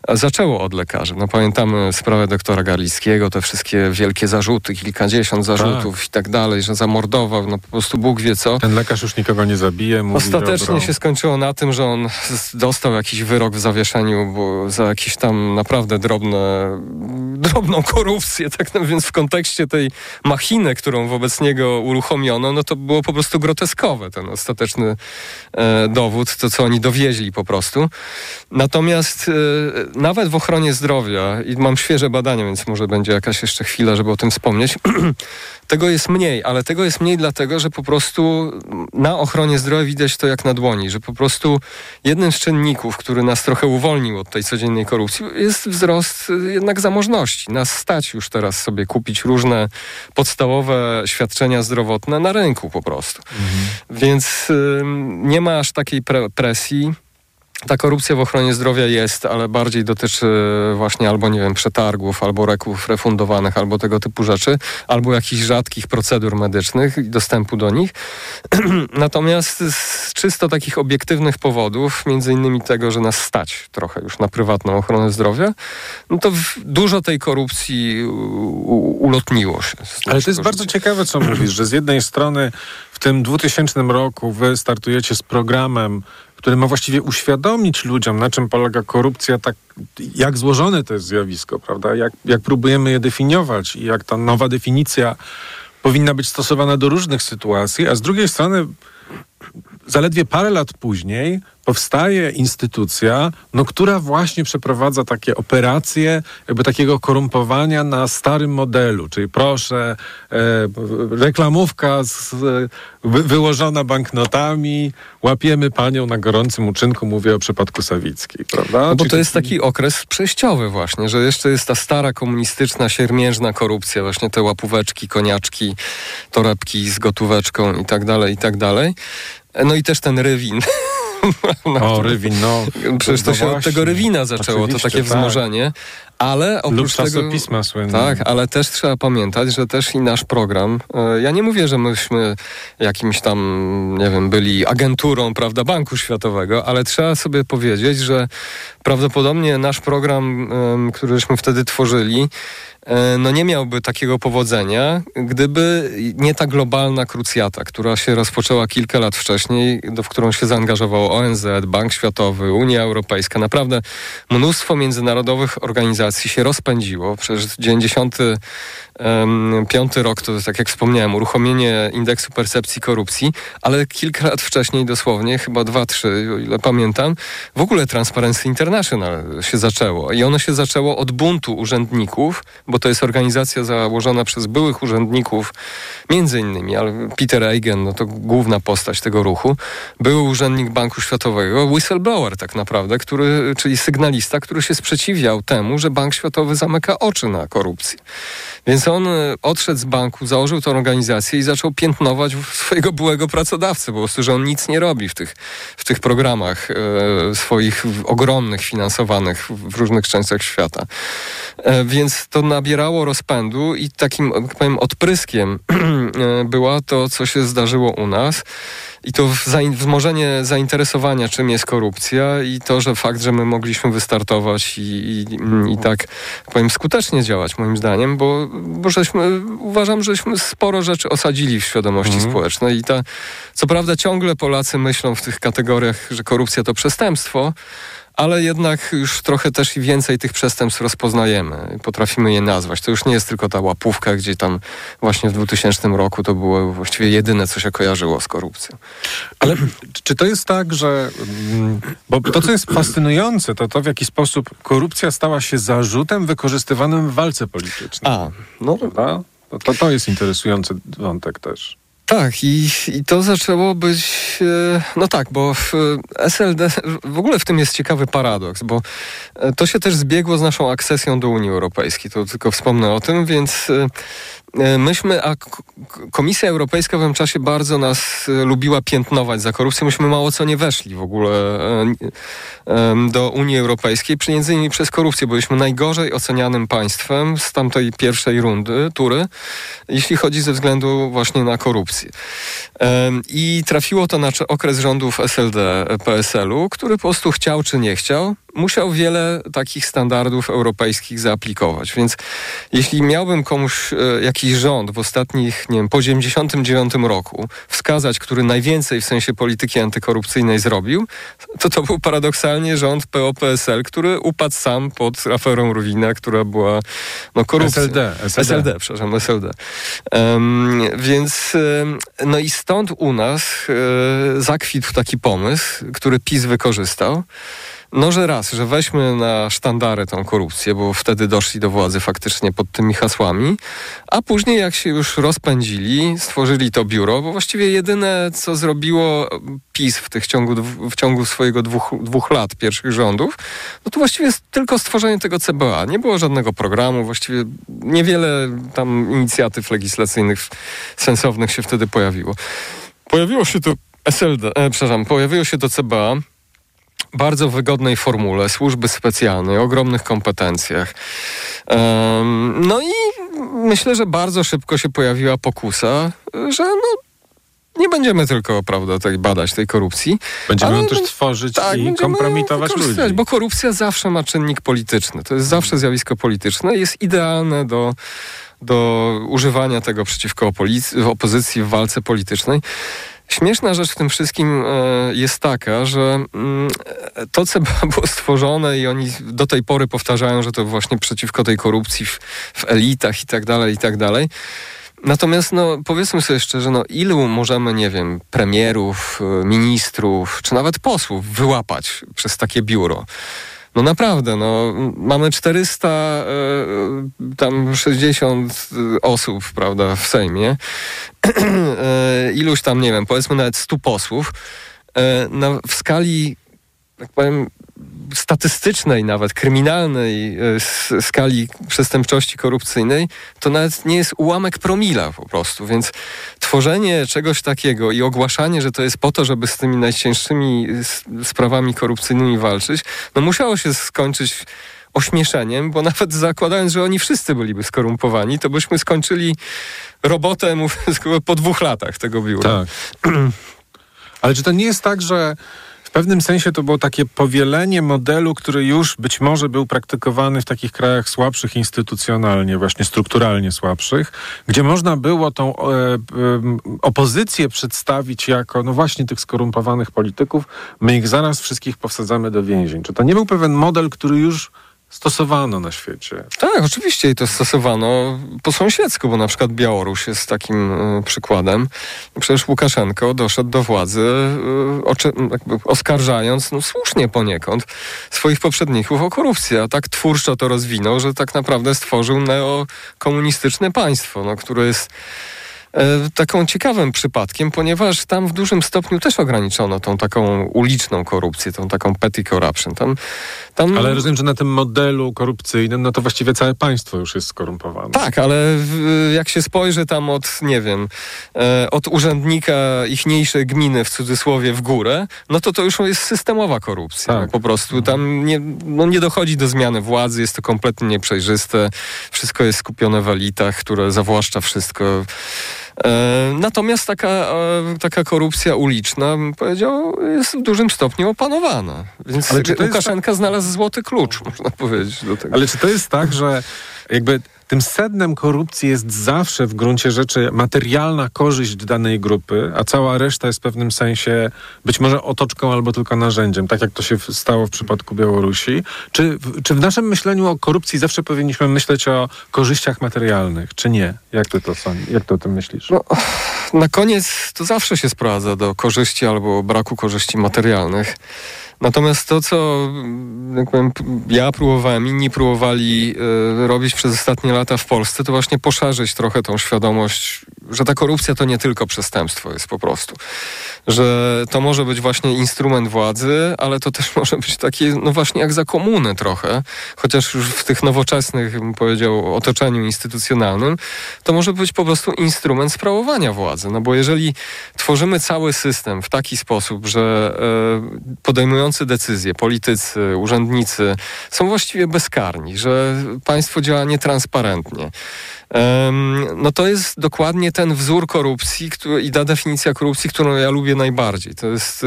zaczęło od lekarzy. No pamiętamy sprawę doktora Garlickiego, te wszystkie wielkie zarzuty, kilkadziesiąt zarzutów tak. i tak dalej, że zamordował, no po prostu Bóg wie co. Ten lekarz już nikogo nie zabije. Mówi Ostatecznie dobro. się skończyło na tym, że on dostał jakiś wyrok w zawieszeniu, bo za jakieś tam naprawdę drobne, drobną korupcję, tak no, więc w kontekście tej machiny, którą wobec niego uruchomiono, no to było po prostu groteskowe ten ostateczny e, dowód, to co oni dowieźli po prostu. Natomiast e, nawet w ochronie zdrowia, i mam świeże badania, więc może będzie jakaś jeszcze chwila, żeby o tym wspomnieć, tego jest mniej, ale tego jest mniej dlatego, że po prostu na ochronie zdrowia widać to jak na dłoni, że po prostu jednym z czynników, który nas trochę uwolnił od tej codziennej korupcji, jest wzrost jednak zamożności. Nas stać już teraz sobie kupić różne podstawowe świadczenia zdrowotne na rynku po prostu. Mhm. Więc y, nie ma aż takiej pre presji. Ta korupcja w ochronie zdrowia jest, ale bardziej dotyczy właśnie albo, nie wiem, przetargów, albo reków refundowanych, albo tego typu rzeczy, albo jakichś rzadkich procedur medycznych i dostępu do nich. Natomiast z czysto takich obiektywnych powodów, między innymi tego, że nas stać trochę już na prywatną ochronę zdrowia, no to dużo tej korupcji ulotniło się. Ale to jest bardzo ciekawe, co mówisz, że z jednej strony w tym 2000 roku wy startujecie z programem który ma właściwie uświadomić ludziom, na czym polega korupcja, tak jak złożone to jest zjawisko, prawda? Jak, jak próbujemy je definiować i jak ta nowa definicja powinna być stosowana do różnych sytuacji, a z drugiej strony zaledwie parę lat później powstaje instytucja, no, która właśnie przeprowadza takie operacje jakby takiego korumpowania na starym modelu, czyli proszę, e, reklamówka z, wy, wyłożona banknotami, łapiemy panią na gorącym uczynku, mówię o przypadku Sawickiej, prawda? No bo to jest taki okres przejściowy właśnie, że jeszcze jest ta stara komunistyczna, siermiężna korupcja, właśnie te łapóweczki, koniaczki, torebki z gotóweczką i tak dalej, i tak dalej. No i też ten rywin. o, Rywin, no. Przecież to, to się właśnie. od tego Rywina zaczęło, Oczywiście, to takie tak. wzmożenie. Ale oprócz Lub tego, słynne. Tak, ale też trzeba pamiętać, że też i nasz program, e, ja nie mówię, że myśmy jakimś tam, nie wiem, byli agenturą, prawda, Banku Światowego, ale trzeba sobie powiedzieć, że prawdopodobnie nasz program, któryśmy wtedy tworzyli, no nie miałby takiego powodzenia, gdyby nie ta globalna krucjata, która się rozpoczęła kilka lat wcześniej, do, w którą się zaangażował ONZ, Bank Światowy, Unia Europejska. Naprawdę mnóstwo międzynarodowych organizacji się rozpędziło. Przecież 90 piąty rok to, tak jak wspomniałem, uruchomienie indeksu percepcji korupcji, ale kilka lat wcześniej dosłownie, chyba dwa, trzy, o ile pamiętam, w ogóle Transparency International się zaczęło. I ono się zaczęło od buntu urzędników, bo to jest organizacja założona przez byłych urzędników, między innymi, ale Peter Eigen, no to główna postać tego ruchu, były urzędnik Banku Światowego, whistleblower tak naprawdę, który, czyli sygnalista, który się sprzeciwiał temu, że Bank Światowy zamyka oczy na korupcję. Więc on e, odszedł z banku, założył tę organizację i zaczął piętnować swojego byłego pracodawcę, po prostu, że on nic nie robi w tych, w tych programach e, swoich ogromnych, finansowanych w różnych częściach świata. E, więc to nabierało rozpędu i takim, powiem, odpryskiem była to, co się zdarzyło u nas. I to wzmożenie zainteresowania, czym jest korupcja i to, że fakt, że my mogliśmy wystartować i, i, i tak powiem skutecznie działać moim zdaniem, bo, bo żeśmy, uważam, żeśmy sporo rzeczy osadzili w świadomości mhm. społecznej i ta, co prawda ciągle Polacy myślą w tych kategoriach, że korupcja to przestępstwo, ale jednak już trochę też i więcej tych przestępstw rozpoznajemy. Potrafimy je nazwać. To już nie jest tylko ta łapówka, gdzie tam właśnie w 2000 roku to było właściwie jedyne, co się kojarzyło z korupcją. Ale czy to jest tak, że... Mm, bo to, co jest fascynujące, to to, w jaki sposób korupcja stała się zarzutem wykorzystywanym w walce politycznej. A, no... Prawda? To, to jest interesujący wątek też. Tak, i, i to zaczęło być. E, no tak, bo w SLD w ogóle w tym jest ciekawy paradoks, bo e, to się też zbiegło z naszą akcesją do Unii Europejskiej. To tylko wspomnę o tym, więc e, E, myśmy, a Komisja Europejska w tym czasie bardzo nas e, lubiła piętnować za korupcję. Myśmy mało co nie weszli w ogóle e, do Unii Europejskiej, między innymi przez korupcję. Byliśmy najgorzej ocenianym państwem z tamtej pierwszej rundy, tury, jeśli chodzi ze względu właśnie na korupcję. I trafiło to na okres rządów SLD, PSL-u, który po prostu chciał czy nie chciał, musiał wiele takich standardów europejskich zaaplikować. Więc jeśli miałbym komuś e, jakiś rząd w ostatnich, nie wiem, po 99 roku wskazać, który najwięcej w sensie polityki antykorupcyjnej zrobił, to to był paradoksalnie rząd PO-PSL, który upadł sam pod aferą Ruwina, która była no, korupcją. SLD, SLD. SLD, przepraszam, SLD. Um, więc no i stąd u nas e, zakwitł taki pomysł, który PiS wykorzystał. No, że raz, że weźmy na sztandary tą korupcję, bo wtedy doszli do władzy faktycznie pod tymi hasłami, a później jak się już rozpędzili, stworzyli to biuro, bo właściwie jedyne, co zrobiło PiS w, tych ciągu, w ciągu swojego dwóch, dwóch lat pierwszych rządów, no to właściwie tylko stworzenie tego CBA. Nie było żadnego programu, właściwie niewiele tam inicjatyw legislacyjnych sensownych się wtedy pojawiło. Pojawiło się to SLD, e, przepraszam, pojawiło się to CBA, bardzo wygodnej formule, służby specjalnej, ogromnych kompetencjach. no i myślę, że bardzo szybko się pojawiła pokusa, że no, nie będziemy tylko, prawda, tej badać tej korupcji. Będziemy ją też tworzyć tak, i kompromitować ludzi. Bo korupcja zawsze ma czynnik polityczny. To jest zawsze zjawisko polityczne. Jest idealne do, do używania tego przeciwko opozycji w walce politycznej. Śmieszna rzecz w tym wszystkim e, jest taka, że mm, to CBA było stworzone i oni do tej pory powtarzają, że to właśnie przeciwko tej korupcji w, w elitach i tak dalej, i tak dalej. Natomiast no, powiedzmy sobie szczerze, no, ilu możemy, nie wiem, premierów, e, ministrów, czy nawet posłów wyłapać przez takie biuro? No naprawdę, no, mamy 400, e, tam 60 osób, prawda, w Sejmie. e, iluś tam, nie wiem, powiedzmy nawet 100 posłów. E, na, w skali, tak powiem, statystycznej, nawet kryminalnej e, skali przestępczości korupcyjnej, to nawet nie jest ułamek promila po prostu. Więc tworzenie czegoś takiego i ogłaszanie, że to jest po to, żeby z tymi najcięższymi sprawami korupcyjnymi walczyć, no musiało się skończyć ośmieszeniem, bo nawet zakładając, że oni wszyscy byliby skorumpowani, to byśmy skończyli robotę po dwóch latach tego biura. Tak. Ale czy to nie jest tak, że pewnym sensie to było takie powielenie modelu, który już być może był praktykowany w takich krajach słabszych instytucjonalnie, właśnie strukturalnie słabszych, gdzie można było tą e, e, opozycję przedstawić jako, no właśnie tych skorumpowanych polityków, my ich zaraz wszystkich powsadzamy do więzień. Czy to nie był pewien model, który już stosowano na świecie. Tak, oczywiście i to stosowano po sąsiedzku, bo na przykład Białoruś jest takim y, przykładem. Przecież Łukaszenko doszedł do władzy y, oskarżając, no słusznie poniekąd, swoich poprzedników o korupcję, a tak twórczo to rozwinął, że tak naprawdę stworzył neokomunistyczne państwo, no, które jest E, taką ciekawym przypadkiem, ponieważ tam w dużym stopniu też ograniczono tą taką uliczną korupcję, tą taką petty corruption. Tam, tam... Ale rozumiem, że na tym modelu korupcyjnym, no to właściwie całe państwo już jest skorumpowane. Tak, ale w, jak się spojrzy tam od, nie wiem, e, od urzędnika ichniejszej gminy w cudzysłowie w górę, no to to już jest systemowa korupcja. Tak. Po prostu tam nie, no nie dochodzi do zmiany władzy, jest to kompletnie nieprzejrzyste, wszystko jest skupione w elitach, które zawłaszcza wszystko. E, natomiast taka, e, taka korupcja uliczna, bym powiedział, jest w dużym stopniu opanowana. Więc Ale czy Łukaszenka znalazł złoty klucz, można powiedzieć do tego. Ale czy to jest tak, że jakby tym sednem korupcji jest zawsze w gruncie rzeczy materialna korzyść danej grupy, a cała reszta jest w pewnym sensie być może otoczką albo tylko narzędziem, tak jak to się stało w przypadku Białorusi? Czy, czy w naszym myśleniu o korupcji zawsze powinniśmy myśleć o korzyściach materialnych, czy nie? Jak ty to, sądzi- jak ty o tym myślisz? No, na koniec to zawsze się sprowadza do korzyści albo braku korzyści materialnych. Natomiast to, co mm, jak powiem, ja próbowałem, inni próbowali e, robić przez ostatnie lata w Polsce, to właśnie poszerzyć trochę tą świadomość, że ta korupcja to nie tylko przestępstwo jest po prostu. Że to może być właśnie instrument władzy, ale to też może być takie, no właśnie jak za komuny trochę, chociaż już w tych nowoczesnych, bym powiedział, otoczeniu instytucjonalnym, to może być po prostu instrument sprawowania władzy. No bo jeżeli tworzymy cały system w taki sposób, że e, podejmujący decyzje, politycy, urzędnicy są właściwie bezkarni, że państwo działa nietransparentnie, no to jest dokładnie ten wzór korupcji który, i ta definicja korupcji, którą ja lubię najbardziej. To jest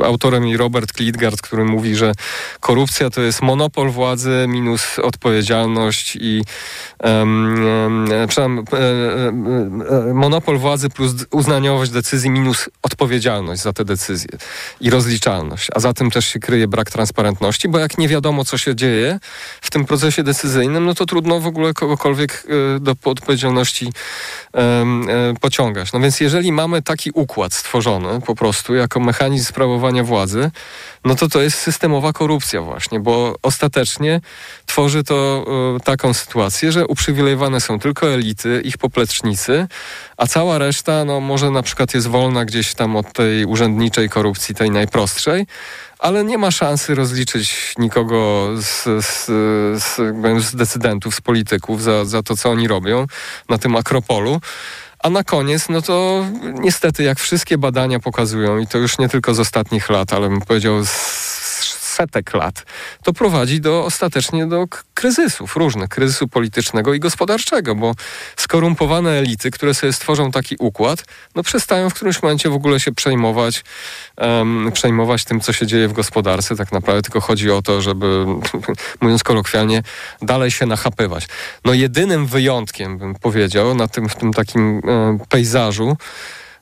e, autorem jej Robert Klitgard, który mówi, że korupcja to jest monopol władzy minus odpowiedzialność i e, e, monopol władzy plus uznaniowość decyzji minus odpowiedzialność za te decyzje i rozliczalność. A za tym też się kryje brak transparentności, bo jak nie wiadomo, co się dzieje w tym procesie decyzyjnym, no to trudno w ogóle kogokolwiek do odpowiedzialności e, pociągać. No więc jeżeli mamy taki układ stworzony po prostu jako mechanizm sprawowania władzy, no to to jest systemowa korupcja właśnie, bo ostatecznie tworzy to e, taką sytuację, że uprzywilejowane są tylko elity, ich poplecznicy, a cała reszta, no może na przykład jest wolna gdzieś tam od tej urzędniczej korupcji, tej najprostszej, ale nie ma szansy rozliczyć nikogo z, z, z, z decydentów, z polityków za, za to, co oni robią na tym akropolu. A na koniec, no to niestety, jak wszystkie badania pokazują, i to już nie tylko z ostatnich lat, ale bym powiedział z setek lat, to prowadzi do ostatecznie do kryzysów różnych, kryzysu politycznego i gospodarczego, bo skorumpowane elity, które sobie stworzą taki układ, no przestają w którymś momencie w ogóle się przejmować, em, przejmować tym, co się dzieje w gospodarce. Tak naprawdę tylko chodzi o to, żeby, mówiąc kolokwialnie, dalej się nachapywać. No jedynym wyjątkiem, bym powiedział, na tym, w tym takim e, pejzażu,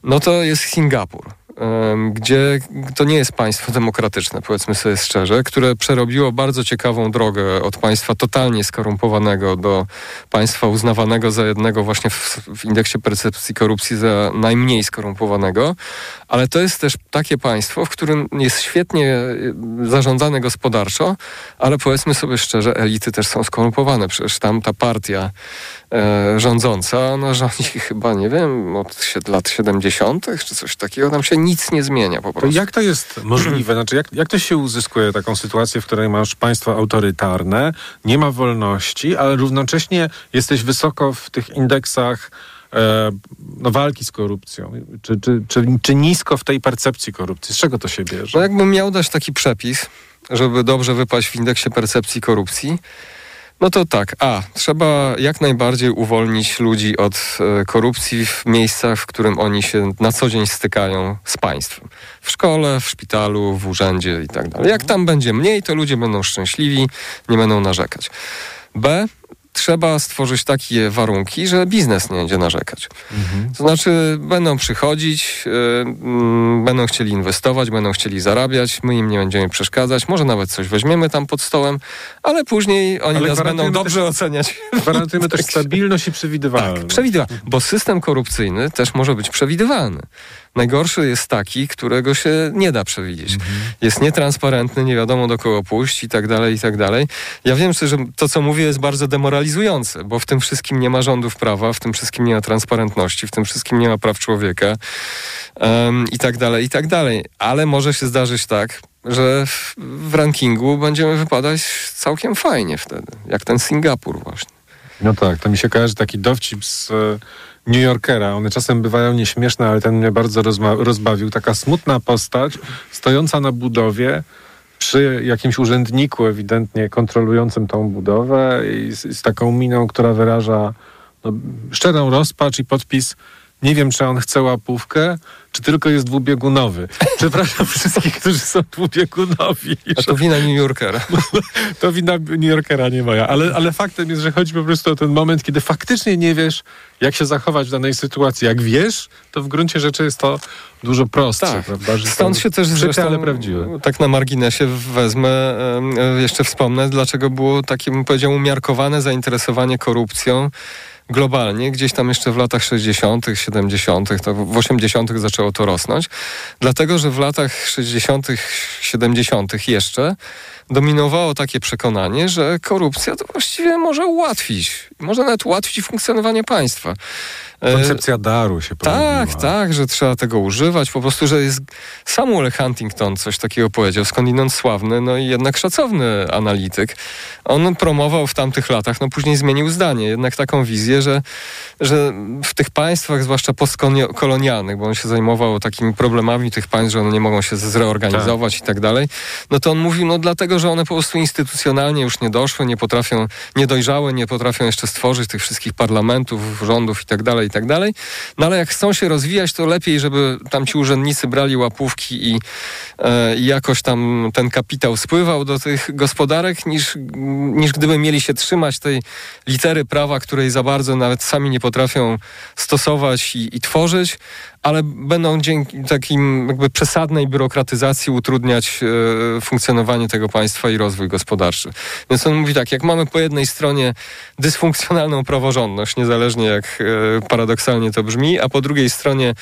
no to jest Singapur. Gdzie to nie jest państwo demokratyczne, powiedzmy sobie szczerze, które przerobiło bardzo ciekawą drogę od państwa totalnie skorumpowanego do państwa uznawanego za jednego właśnie w, w indeksie percepcji korupcji za najmniej skorumpowanego, ale to jest też takie państwo, w którym jest świetnie y, zarządzane gospodarczo, ale powiedzmy sobie szczerze, elity też są skorumpowane. Przecież tam ta partia e, rządząca, ona rządzi chyba, nie wiem, od lat 70. czy coś takiego, tam się nic nie zmienia po To prostu. jak to jest możliwe? Znaczy, jak, jak to się uzyskuje taką sytuację, w której masz państwo autorytarne, nie ma wolności, ale równocześnie jesteś wysoko w tych indeksach e, no, walki z korupcją? Czy, czy, czy, czy nisko w tej percepcji korupcji? Z czego to się bierze? No jakbym miał dać taki przepis, żeby dobrze wypaść w indeksie percepcji korupcji, no to tak, a, trzeba jak najbardziej uwolnić ludzi od e, korupcji w miejscach, w którym oni się na co dzień stykają z państwem. W szkole, w szpitalu, w urzędzie i tak dalej. Jak tam będzie mniej, to ludzie będą szczęśliwi, nie będą narzekać. B, trzeba stworzyć takie warunki, że biznes nie będzie narzekać. To znaczy będą przychodzić, yy, będą chcieli inwestować, będą chcieli zarabiać, my im nie będziemy przeszkadzać, może nawet coś weźmiemy tam pod stołem, ale później oni Ale nas będą dobrze też- oceniać. Gwarantujemy też stabilność i przewidywalność. Tak, przewidywalny, bo system korupcyjny też może być przewidywalny. Najgorszy jest taki, którego się nie da przewidzieć. Jest nietransparentny, nie wiadomo do kogo pójść i tak dalej, i tak dalej. Ja wiem, że to, co mówię, jest bardzo demoralizujące, bo w tym wszystkim nie ma rządów prawa, w tym wszystkim nie ma transparentności, w tym wszystkim nie ma praw człowieka em, i tak dalej, i tak dalej. Ale może się zdarzyć tak, że w, w rankingu będziemy wypadać całkiem fajnie wtedy, jak ten Singapur właśnie. No tak, to mi się kojarzy taki dowcip z New Yorkera. One czasem bywają nieśmieszne, ale ten mnie bardzo rozbawił. Taka smutna postać, stojąca na budowie, przy jakimś urzędniku ewidentnie kontrolującym tą budowę i z, z taką miną, która wyraża no, szczerą rozpacz i podpis Nie wiem, czy on chce łapówkę, czy tylko jest dwubiegunowy. Przepraszam wszystkich, którzy są dwubiegunowi. A to wina New Yorkera. to wina New Yorkera, nie moja. Ale, ale faktem jest, że chodzi po prostu o ten moment, kiedy faktycznie nie wiesz, jak się zachować w danej sytuacji. Jak wiesz, to w gruncie rzeczy jest to dużo prostsze. Tak. Prawda? Że Stąd się też zresztą, ale prawdziwe. tak na marginesie wezmę, jeszcze wspomnę, dlaczego było takie, bym powiedział, umiarkowane zainteresowanie korupcją globalnie, gdzieś tam jeszcze w latach 60., 70., to w 80. zaczęło to rosnąć, dlatego że w latach 60., 70. jeszcze dominowało takie przekonanie, że korupcja to właściwie może ułatwić, może nawet ułatwić funkcjonowanie państwa. E, Koncepcja daru się tak, pojawiła. tak, że trzeba tego używać. Po prostu, że jest. Samuel Huntington coś takiego powiedział, skądinąd sławny, no i jednak szacowny analityk. On promował w tamtych latach, no później zmienił zdanie, jednak taką wizję, że, że w tych państwach, zwłaszcza postkolonialnych, bo on się zajmował takimi problemami tych państw, że one nie mogą się zreorganizować i tak dalej, no to on mówił, no dlatego, że one po prostu instytucjonalnie już nie doszły, nie potrafią, nie dojrzały, nie potrafią jeszcze stworzyć tych wszystkich parlamentów, rządów i tak dalej, tak dalej. No ale jak chcą się rozwijać, to lepiej, żeby tam ci urzędnicy brali łapówki i, e, jakoś tam ten kapitał spływał do tych gospodarek, niż, niż gdyby mieli się trzymać tej litery prawa, której za bardzo nawet sami nie potrafią stosować i, i tworzyć, ale będą dzięki takim jakby przesadnej biurokratyzacji utrudniać e, funkcjonowanie tego państwa i rozwój gospodarczy. Więc on mówi tak, jak mamy po jednej stronie dysfunkcjonalną praworządność, niezależnie jak e, paradoksalnie to brzmi, a po drugiej stronie,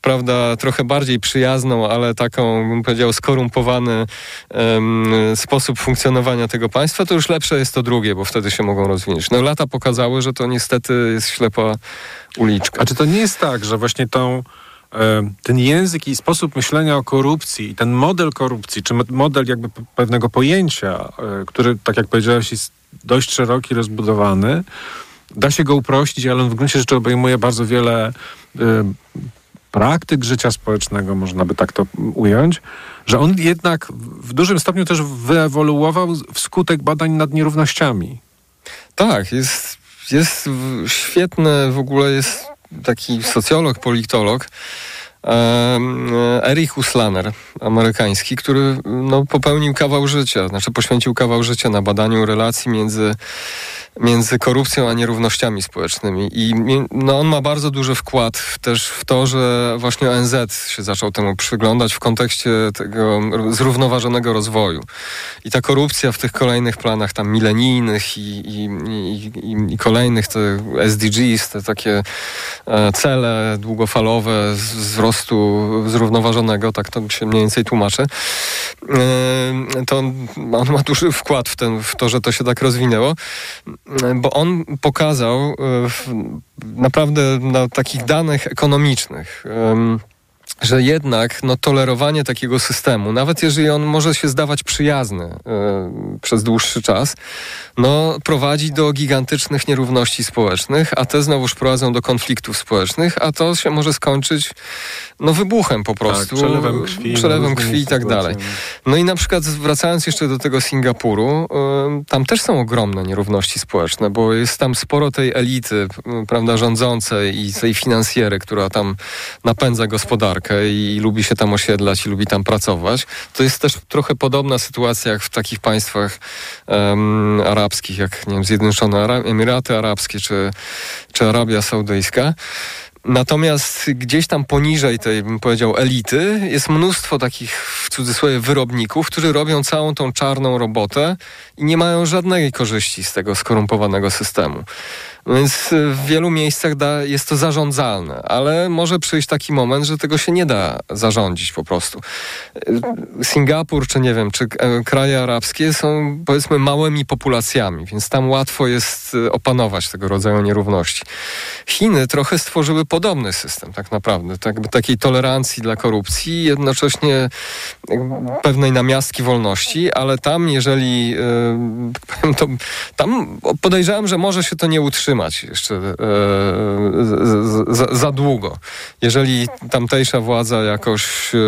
prawda, trochę bardziej przyjazną, ale taką, bym powiedział, skorumpowany em, sposób funkcjonowania tego państwa, to już lepsze jest to drugie, bo wtedy się mogą rozwinąć. No lata pokazały, że to niestety jest ślepa uliczka. A czy to nie jest tak, że właśnie tą ten język i sposób myślenia o korupcji i ten model korupcji, czy model jakby pewnego pojęcia, e, który, tak jak powiedziałeś, jest dość szeroki, rozbudowany, da się go uprościć, ale on w gruncie rzeczy obejmuje bardzo wiele e, praktyk życia społecznego, można by tak to ująć, że on jednak w dużym stopniu też wyewoluował wskutek badań nad nierównościami. Tak, jest, jest świetne, w ogóle jest taki socjolog, politolog, Erich Uslaner, amerykański, który no, popełnił kawał życia, znaczy poświęcił kawał życia na badaniu relacji między między korupcją a nierównościami społecznymi. I no, on ma bardzo duży wkład też w to, że właśnie ONZ się zaczął temu przyglądać w kontekście tego zrównoważonego rozwoju. I ta korupcja w tych kolejnych planach tam milenijnych i, i, i, i kolejnych, te SDGs, te takie e, cele długofalowe wzrostu zrównoważonego, tak to się mniej więcej tłumaczy, e, to on, on ma duży wkład w, ten, w to, że to się tak rozwinęło bo on pokazał e, naprawdę na takich danych ekonomicznych że jednak no, tolerowanie takiego systemu, nawet jeżeli on może się zdawać przyjazny y, przez dłuższy czas, no, prowadzi do gigantycznych nierówności społecznych, a te znowuż prowadzą do konfliktów społecznych, a to się może skończyć no, wybuchem po prostu. Tak, przelewem krwi. Przelewem krwi i tak dalej. No i na przykład wracając jeszcze do tego Singapuru, tam też są ogromne nierówności społeczne, bo jest tam sporo tej elity, prawda, rządzącej i tej finansjery, która tam napędza gospodarkę i lubi się tam osiedlać i lubi tam pracować. To jest też trochę podobna sytuacja jak w takich państwach um, arabskich, jak nie wiem, Zjednoczone Emiraty Arabskie czy, czy Arabia Saudyjska. Natomiast gdzieś tam poniżej tej, bym powiedział, elity jest mnóstwo takich, w cudzysłowie, wyrobników, którzy robią całą tą czarną robotę i nie mają żadnej korzyści z tego skorumpowanego systemu. Więc w wielu miejscach da, jest to zarządzalne, ale może przyjść taki moment, że tego się nie da zarządzić po prostu. Singapur, czy nie wiem, czy kraje arabskie są powiedzmy małymi populacjami, więc tam łatwo jest e, opanować tego rodzaju nierówności. Chiny trochę stworzyły podobny system tak naprawdę, tak, takiej tolerancji dla korupcji, jednocześnie pewnej namiastki wolności, ale tam jeżeli e, to, tam podejrzewam, że może się to nie utrzymać wytrzymać jeszcze e, z, z, za długo. Jeżeli tamtejsza władza jakoś e,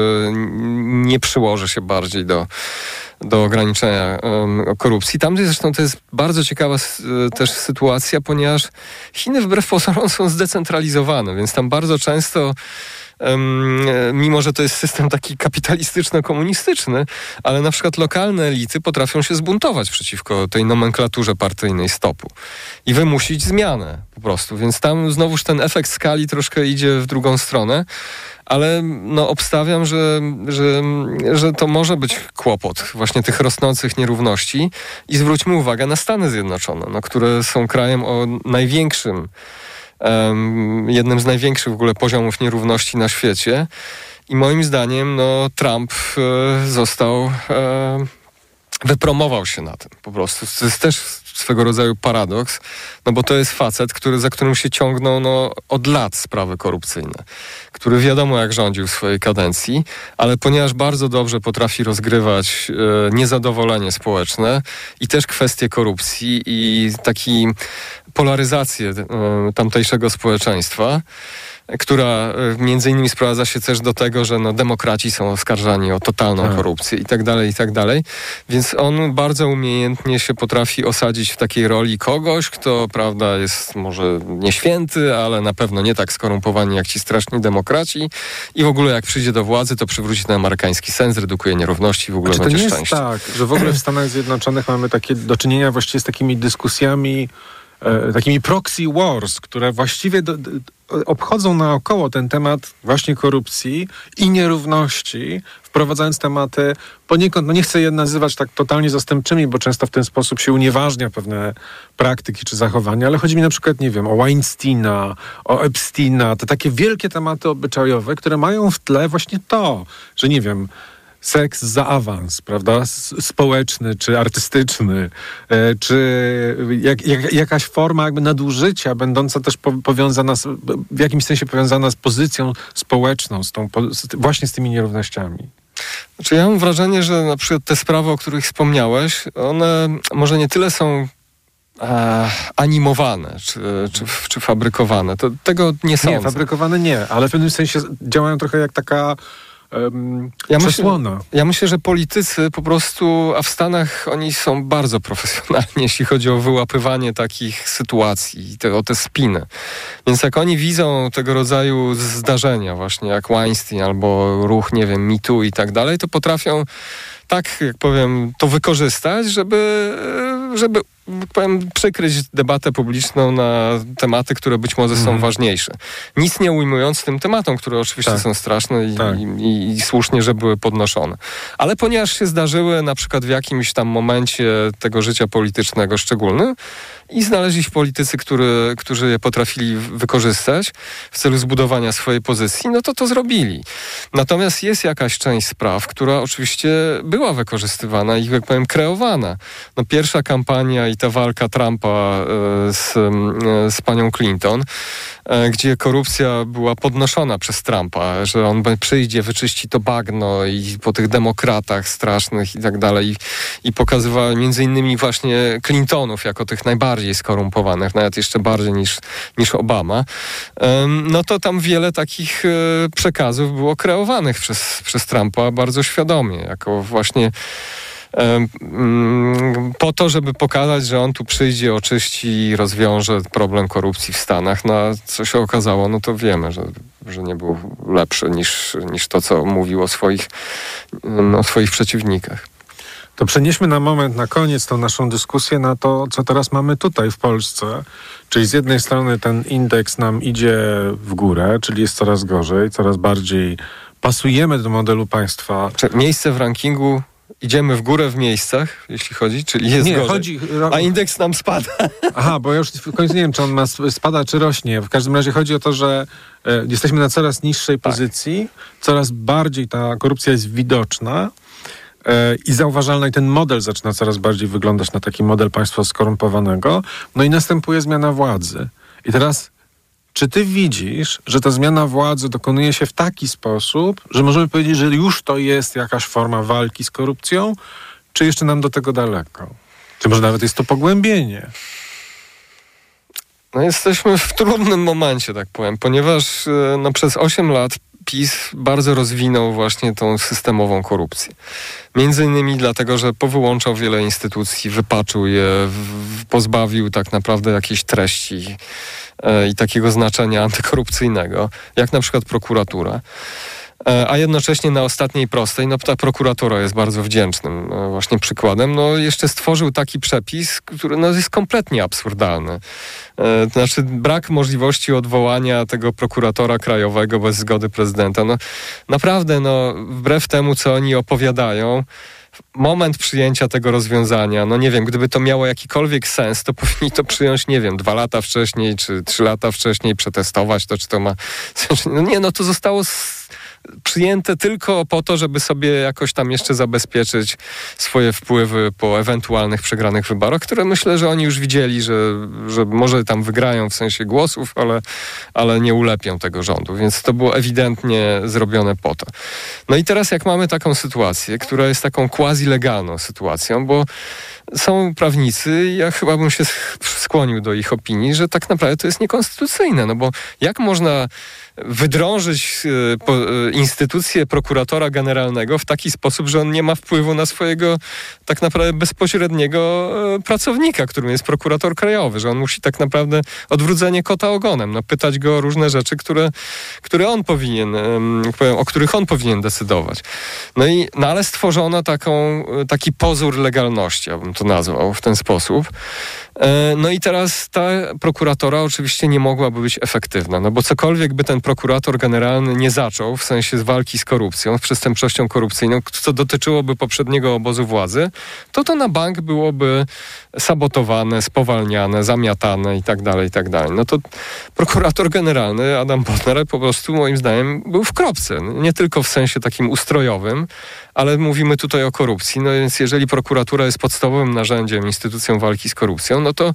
nie przyłoży się bardziej do do ograniczenia um, korupcji. Tam zresztą to jest bardzo ciekawa też sytuacja, ponieważ Chiny wbrew pozorom są zdecentralizowane, więc tam bardzo często mimo że to jest system taki kapitalistyczno-komunistyczny, ale na przykład lokalne elity potrafią się zbuntować przeciwko tej nomenklaturze partyjnej stopu i wymusić zmianę po prostu. Więc tam znowuż ten efekt skali troszkę idzie w drugą stronę ale no, obstawiam, że, że, że to może być kłopot właśnie tych rosnących nierówności i zwróćmy uwagę na Stany Zjednoczone, no, które są krajem o największym jednym z największych w ogóle poziomów nierówności na świecie. I moim zdaniem no, Trump e, został, e, wypromował się na tym po prostu. To jest też swego rodzaju paradoks, no bo to jest facet, który, za którym się ciągną no, od lat sprawy korupcyjne, który wiadomo jak rządził w swojej kadencji, ale ponieważ bardzo dobrze potrafi rozgrywać e, niezadowolenie społeczne i też kwestie korupcji i taki polaryzację e, tamtejszego społeczeństwa, która e, między innymi sprowadza się też do tego, że no, demokraci są oskarżani o totalną tak. korupcję i tak dalej, i tak dalej. Więc on bardzo umiejętnie się potrafi osadzić w takiej roli kogoś, kto, prawda, jest może nieświęty, ale na pewno nie tak skorumpowani jak ci straszni demokraci i w ogóle jak przyjdzie do władzy, to przywróci ten amerykański sens, redukuje nierówności i w ogóle Czy będzie to nie szczęście. jest tak, że w ogóle w Stanach Zjednoczonych mamy takie do czynienia właściwie z takimi dyskusjami takimi proxy wars, które właściwie do, do, obchodzą naokoło ten temat właśnie korupcji i nierówności, wprowadzając tematy poniekąd, no nie chcę je nazywać tak totalnie zastępczymi, bo często w ten sposób się unieważnia pewne praktyki czy zachowania, ale chodzi mi na przykład, nie wiem, o Weinsteina, o Epsteina, te takie wielkie tematy obyczajowe, które mają w tle właśnie to, że nie wiem, seks za awans, prawda? Społeczny czy artystyczny, e, czy jak, jak, jakaś forma jakby nadużycia, będąca też po, powiązana, z, w jakimś sensie powiązana z pozycją społeczną, z tą, właśnie z tymi nierównościami. Znaczy ja mam wrażenie, że na przykład te sprawy, o których wspomniałeś, one może nie tyle są e, animowane czy, czy, czy, fabrykowane. To, tego nie są. Nie, fabrykowane nie, ale w pewnym sensie działają trochę jak taka um, ja przesłona. Myślę, ja myślę, że politycy po prostu, a w Stanach oni są bardzo profesjonalni, jeśli chodzi o wyłapywanie takich sytuacji, te, o te spiny. Więc jak oni widzą tego rodzaju zdarzenia, właśnie jak Weinstein albo ruch, nie wiem, MeToo i tak dalej, to potrafią tak, jak powiem, to wykorzystać, żeby, żeby powiem, przykryć debatę publiczną na tematy, które być może są mm. ważniejsze. Nic nie ujmując tym tematom, które oczywiście tak. są straszne i, tak. i, i, słusznie, że były podnoszone. Ale ponieważ się zdarzyły na przykład w jakimś tam momencie tego życia politycznego szczególnym, i znaleźli się politycy, który, którzy je potrafili wykorzystać w celu zbudowania swojej pozycji, no to to zrobili. Natomiast jest jakaś część spraw, która oczywiście była wykorzystywana i, jak powiem, kreowana. No, pierwsza kampania i ta walka Trumpa e, z, e, z panią Clinton, e, gdzie korupcja była podnoszona przez Trumpa, że on przyjdzie, wyczyści to bagno i po tych demokratach strasznych i tak dalej. I, pokazywała między innymi właśnie Clintonów jako tych najbardziej skorumpowanych, nawet jeszcze bardziej niż, niż Obama. No to tam wiele takich przekazów było kreowanych przez, przez Trumpa bardzo świadomie, jako właśnie po to, żeby pokazać, że on tu przyjdzie, oczyści i rozwiąże problem korupcji w Stanach. No a co się okazało, no to wiemy, że, że nie był lepszy niż, niż to, co mówił o swoich, mm, o swoich przeciwnikach. To przenieśmy na moment, na koniec tą naszą dyskusję na to, co teraz mamy tutaj w Polsce. Czyli z jednej strony ten indeks nam idzie w górę, czyli jest coraz gorzej, coraz bardziej pasujemy do modelu państwa. Miejsce w rankingu idziemy w górę w miejscach, jeśli chodzi, czyli jest nie, gorzej, chodzi, a indeks nam spada. Aha, bo ja już w końcu nie wiem, czy on ma spada, czy rośnie. W każdym razie chodzi o to, że e, jesteśmy na coraz niższej tak. pozycji, coraz bardziej ta korupcja jest widoczna e, i zauważalna i ten model zaczyna coraz bardziej wyglądać na taki model państwa skorumpowanego. No i następuje zmiana władzy. I teraz czy ty widzisz, że ta zmiana władzy dokonuje się w taki sposób, że możemy powiedzieć, że już to jest jakaś forma walki z korupcją, czy jeszcze nam do tego daleko? Czy może nawet jest to pogłębienie? No jesteśmy w trudnym momencie, tak powiem, ponieważ e, no, przez 8 lat PiS bardzo rozwinął właśnie tą systemową korupcję. Między innymi dlatego, że powyłączał wiele instytucji, wypaczył je, pozbawił tak naprawdę jakiejś treści e, i takiego znaczenia antykorupcyjnego, jak na przykład prokuratura. E, a jednocześnie na ostatniej prostej, no ta prokuratura jest bardzo wdzięcznym e, właśnie przykładem, no jeszcze stworzył taki przepis, który no, jest kompletnie absurdalny. E, to znaczy brak możliwości odwołania tego prokuratora krajowego bez zgody prezydenta. No naprawdę, no wbrew temu, co oni opowiadają, moment przyjęcia tego rozwiązania, no nie wiem, gdyby to miało jakikolwiek sens, to powinni to przyjąć, nie wiem, dwa lata wcześniej, czy trzy lata wcześniej, przetestować to, czy to ma... No nie, no to zostało przyjęte tylko po to, żeby sobie jakoś tam jeszcze zabezpieczyć swoje wpływy po ewentualnych przegranych wyborach, które myślę, że oni już widzieli, że, że może tam wygrają w sensie głosów, ale, ale nie ulepią tego rządu. Więc to było ewidentnie zrobione po to. No i teraz jak mamy taką sytuację, która jest taką quasi-legalną sytuacją, bo są prawnicy, ja chyba bym się skłonił do ich opinii, że tak naprawdę to jest niekonstytucyjne, no bo jak można wydrążyć e, e, instytucję prokuratora generalnego w taki sposób, że on nie ma wpływu na swojego tak naprawdę bezpośredniego e, pracownika, którym jest prokurator krajowy, że on musi tak naprawdę odwrócenie kota ogonem, no, pytać go o różne rzeczy, które, które on powinien, o których on powinien decydować. No i, no ale stworzono taką, taki pozór legalności, ja bym to nazwał w ten sposób. No i teraz ta prokuratora oczywiście nie mogłaby być efektywna, no bo cokolwiek by ten prokurator generalny nie zaczął w sensie walki z korupcją, z przestępczością korupcyjną, co dotyczyłoby poprzedniego obozu władzy, to to na bank byłoby sabotowane, spowalniane, zamiatane i tak dalej, i tak. No to prokurator generalny Adam Bodnar po prostu moim zdaniem był w kropce. Nie tylko w sensie takim ustrojowym, ale mówimy tutaj o korupcji. No więc jeżeli prokuratura jest podstawowym narzędziem, instytucją walki z korupcją, no to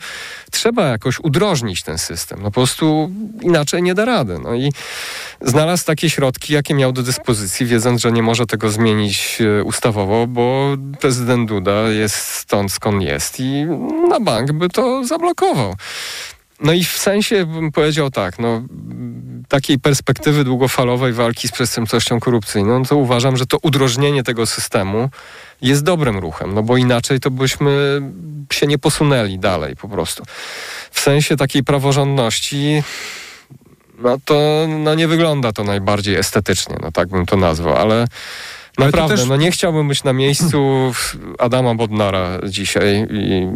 trzeba jakoś udrożnić ten system. No po prostu inaczej nie da rady. No i znalazł takie środki, jakie miał do dyspozycji, wiedząc, że nie może tego zmienić e, ustawowo, bo prezydent Duda jest stąd, skąd jest i na bank by to zablokował. No i w sensie bym powiedział tak, no takiej perspektywy długofalowej walki z przestępczością korupcyjną, to uważam, że to udrożnienie tego systemu jest dobrym ruchem, no bo inaczej to byśmy się nie posunęli dalej po prostu. W sensie takiej praworządności no to no nie wygląda to najbardziej estetycznie, no tak bym to nazwał, ale Naprawdę, też... no nie chciałbym być na miejscu Adama Bodnara dzisiaj i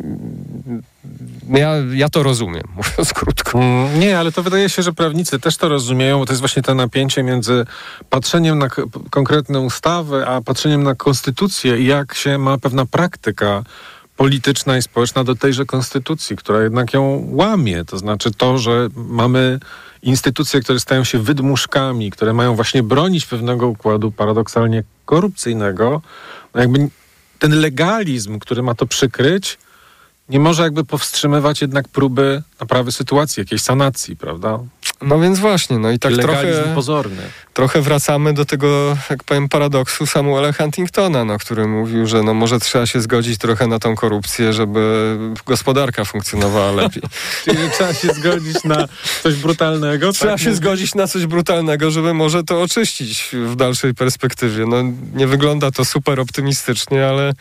ja, ja to rozumiem, mówiąc krótko. Mm, nie, ale to wydaje się, że prawnicy też to rozumieją, bo to jest właśnie to napięcie między patrzeniem na konkretne ustawy, a patrzeniem na konstytucję i jak się ma pewna praktyka polityczna i społeczna do tejże konstytucji, która jednak ją łamie. To znaczy to, że mamy instytucje, które stają się wydmuszkami, które mają właśnie bronić pewnego układu paradoksalnie korupcyjnego, no jakby ten legalizm, który ma to przykryć, nie może jakby powstrzymywać jednak próby naprawy sytuacji, jakiejś sanacji, prawda? No więc właśnie, no i tak Legalizm trochę, pozorny. trochę wracamy do tego, jak powiem, paradoksu Samuela Huntingtona, no, który mówił, że no może trzeba się zgodzić trochę na tą korupcję, żeby gospodarka funkcjonowała lepiej. Czyli trzeba się zgodzić na coś brutalnego? Trzeba tak? się zgodzić na coś brutalnego, żeby może to oczyścić w dalszej perspektywie. No nie wygląda to super optymistycznie, ale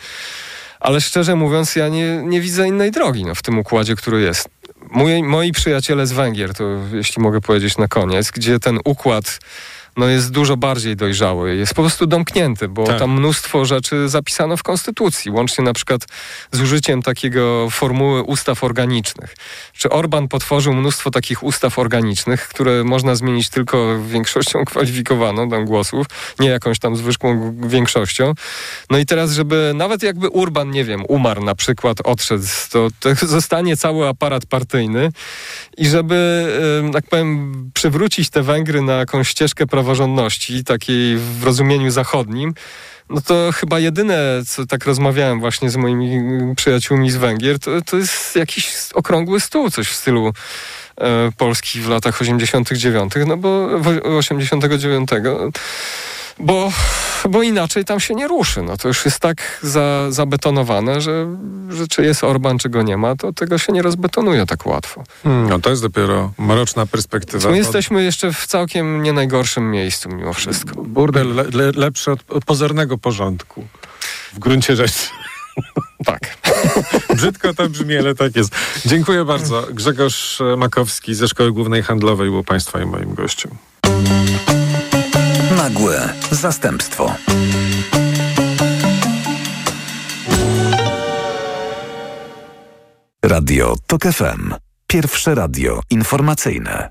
ale szczerze mówiąc, ja nie, nie widzę innej drogi no, w tym układzie, który jest. Moi, moi przyjaciele z Węgier, to jeśli mogę powiedzieć na koniec, gdzie ten układ no jest dużo bardziej dojrzały, jest po prostu domknięty, bo tak. tam mnóstwo rzeczy zapisano w Konstytucji, łącznie na przykład z użyciem takiego formuły ustaw organicznych. Czy Orban potworzył mnóstwo takich ustaw organicznych, które można zmienić tylko większością kwalifikowaną tam głosów, nie jakąś tam zwykłą większością. No i teraz, żeby nawet jakby Urban, nie wiem, umarł na przykład, odszedł, to, to zostanie cały aparat partyjny i żeby, tak powiem, przywrócić te Węgry na jakąś ścieżkę prawodawczą, praworządności, takiej w rozumieniu zachodnim, no to chyba jedyne, co tak rozmawiałem właśnie z moimi przyjaciółmi z Węgier, to, to jest jakiś okrągły stół, coś w stylu e, Polski w latach 89, no bo 89, bo bo inaczej tam się nie ruszy. No to już jest tak za, zabetonowane, że, że czy jest Orban, czy go nie ma, to tego się nie rozbetonuje tak łatwo. Hmm, no to jest dopiero mroczna perspektywa. My jesteśmy jeszcze w całkiem nie najgorszym miejscu mimo wszystko. Burdel le, le, lepszy od od pozornego porządku. W gruncie rzeczy. Tak. Brzydko to brzmi, ale tak jest. Dziękuję bardzo. Grzegorz Makowski ze Szkoły Głównej Handlowej był Państwa i moim gościem. Nagłe zastępstwo. Radio TOK FM. Pierwsze radio informacyjne.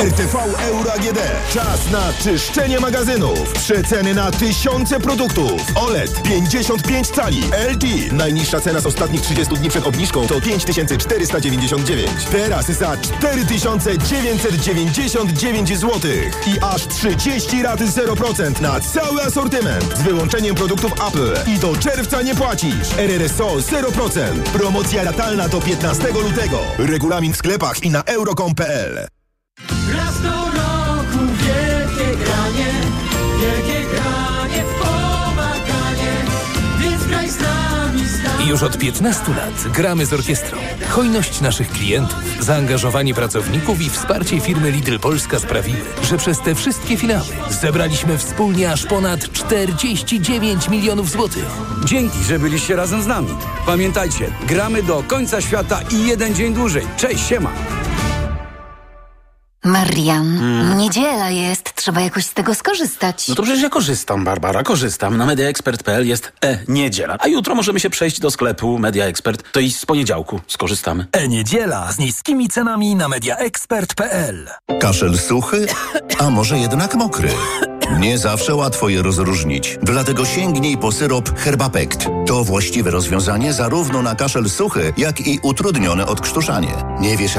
RTV Euro AGD. Czas na czyszczenie magazynów. Przeceny na tysiące produktów. OLED 55 cali. LG. Najniższa cena z ostatnich 30 dni przed obniżką to 5499. Teraz za 4999 zł. I aż 30 rat 0% na cały asortyment. Z wyłączeniem produktów Apple. I do czerwca nie płacisz. RRSO 0%. Promocja ratalna do 15 lutego. Regulamin w sklepach i na euro.com.pl. Raz do roku wielkie granie, wielkie granie w pomaganie, więc graj z nami, z nami. Już od 15 lat gramy z orkiestrą. Hojność naszych klientów, zaangażowanie pracowników i wsparcie firmy Lidl Polska sprawiły, że przez te wszystkie finały zebraliśmy wspólnie aż ponad 49 milionów złotych. Dzięki, że byliście razem z nami. Pamiętajcie, gramy do końca świata i jeden dzień dłużej. Cześć, siema! Marian, niedziela jest, trzeba jakoś z tego skorzystać. No to przecież ja korzystam, Barbara, korzystam. Na mediaexpert.pl jest e-niedziela. A jutro możemy się przejść do sklepu Media Expert. To i z poniedziałku skorzystamy. E-niedziela z niskimi cenami na mediaexpert.pl. Kaszel suchy, a może jednak mokry? Nie zawsze łatwo je rozróżnić, dlatego sięgnij po syrop Herbapekt. To właściwe rozwiązanie zarówno na kaszel suchy, jak i utrudnione odkrztuszanie. Nie wiesz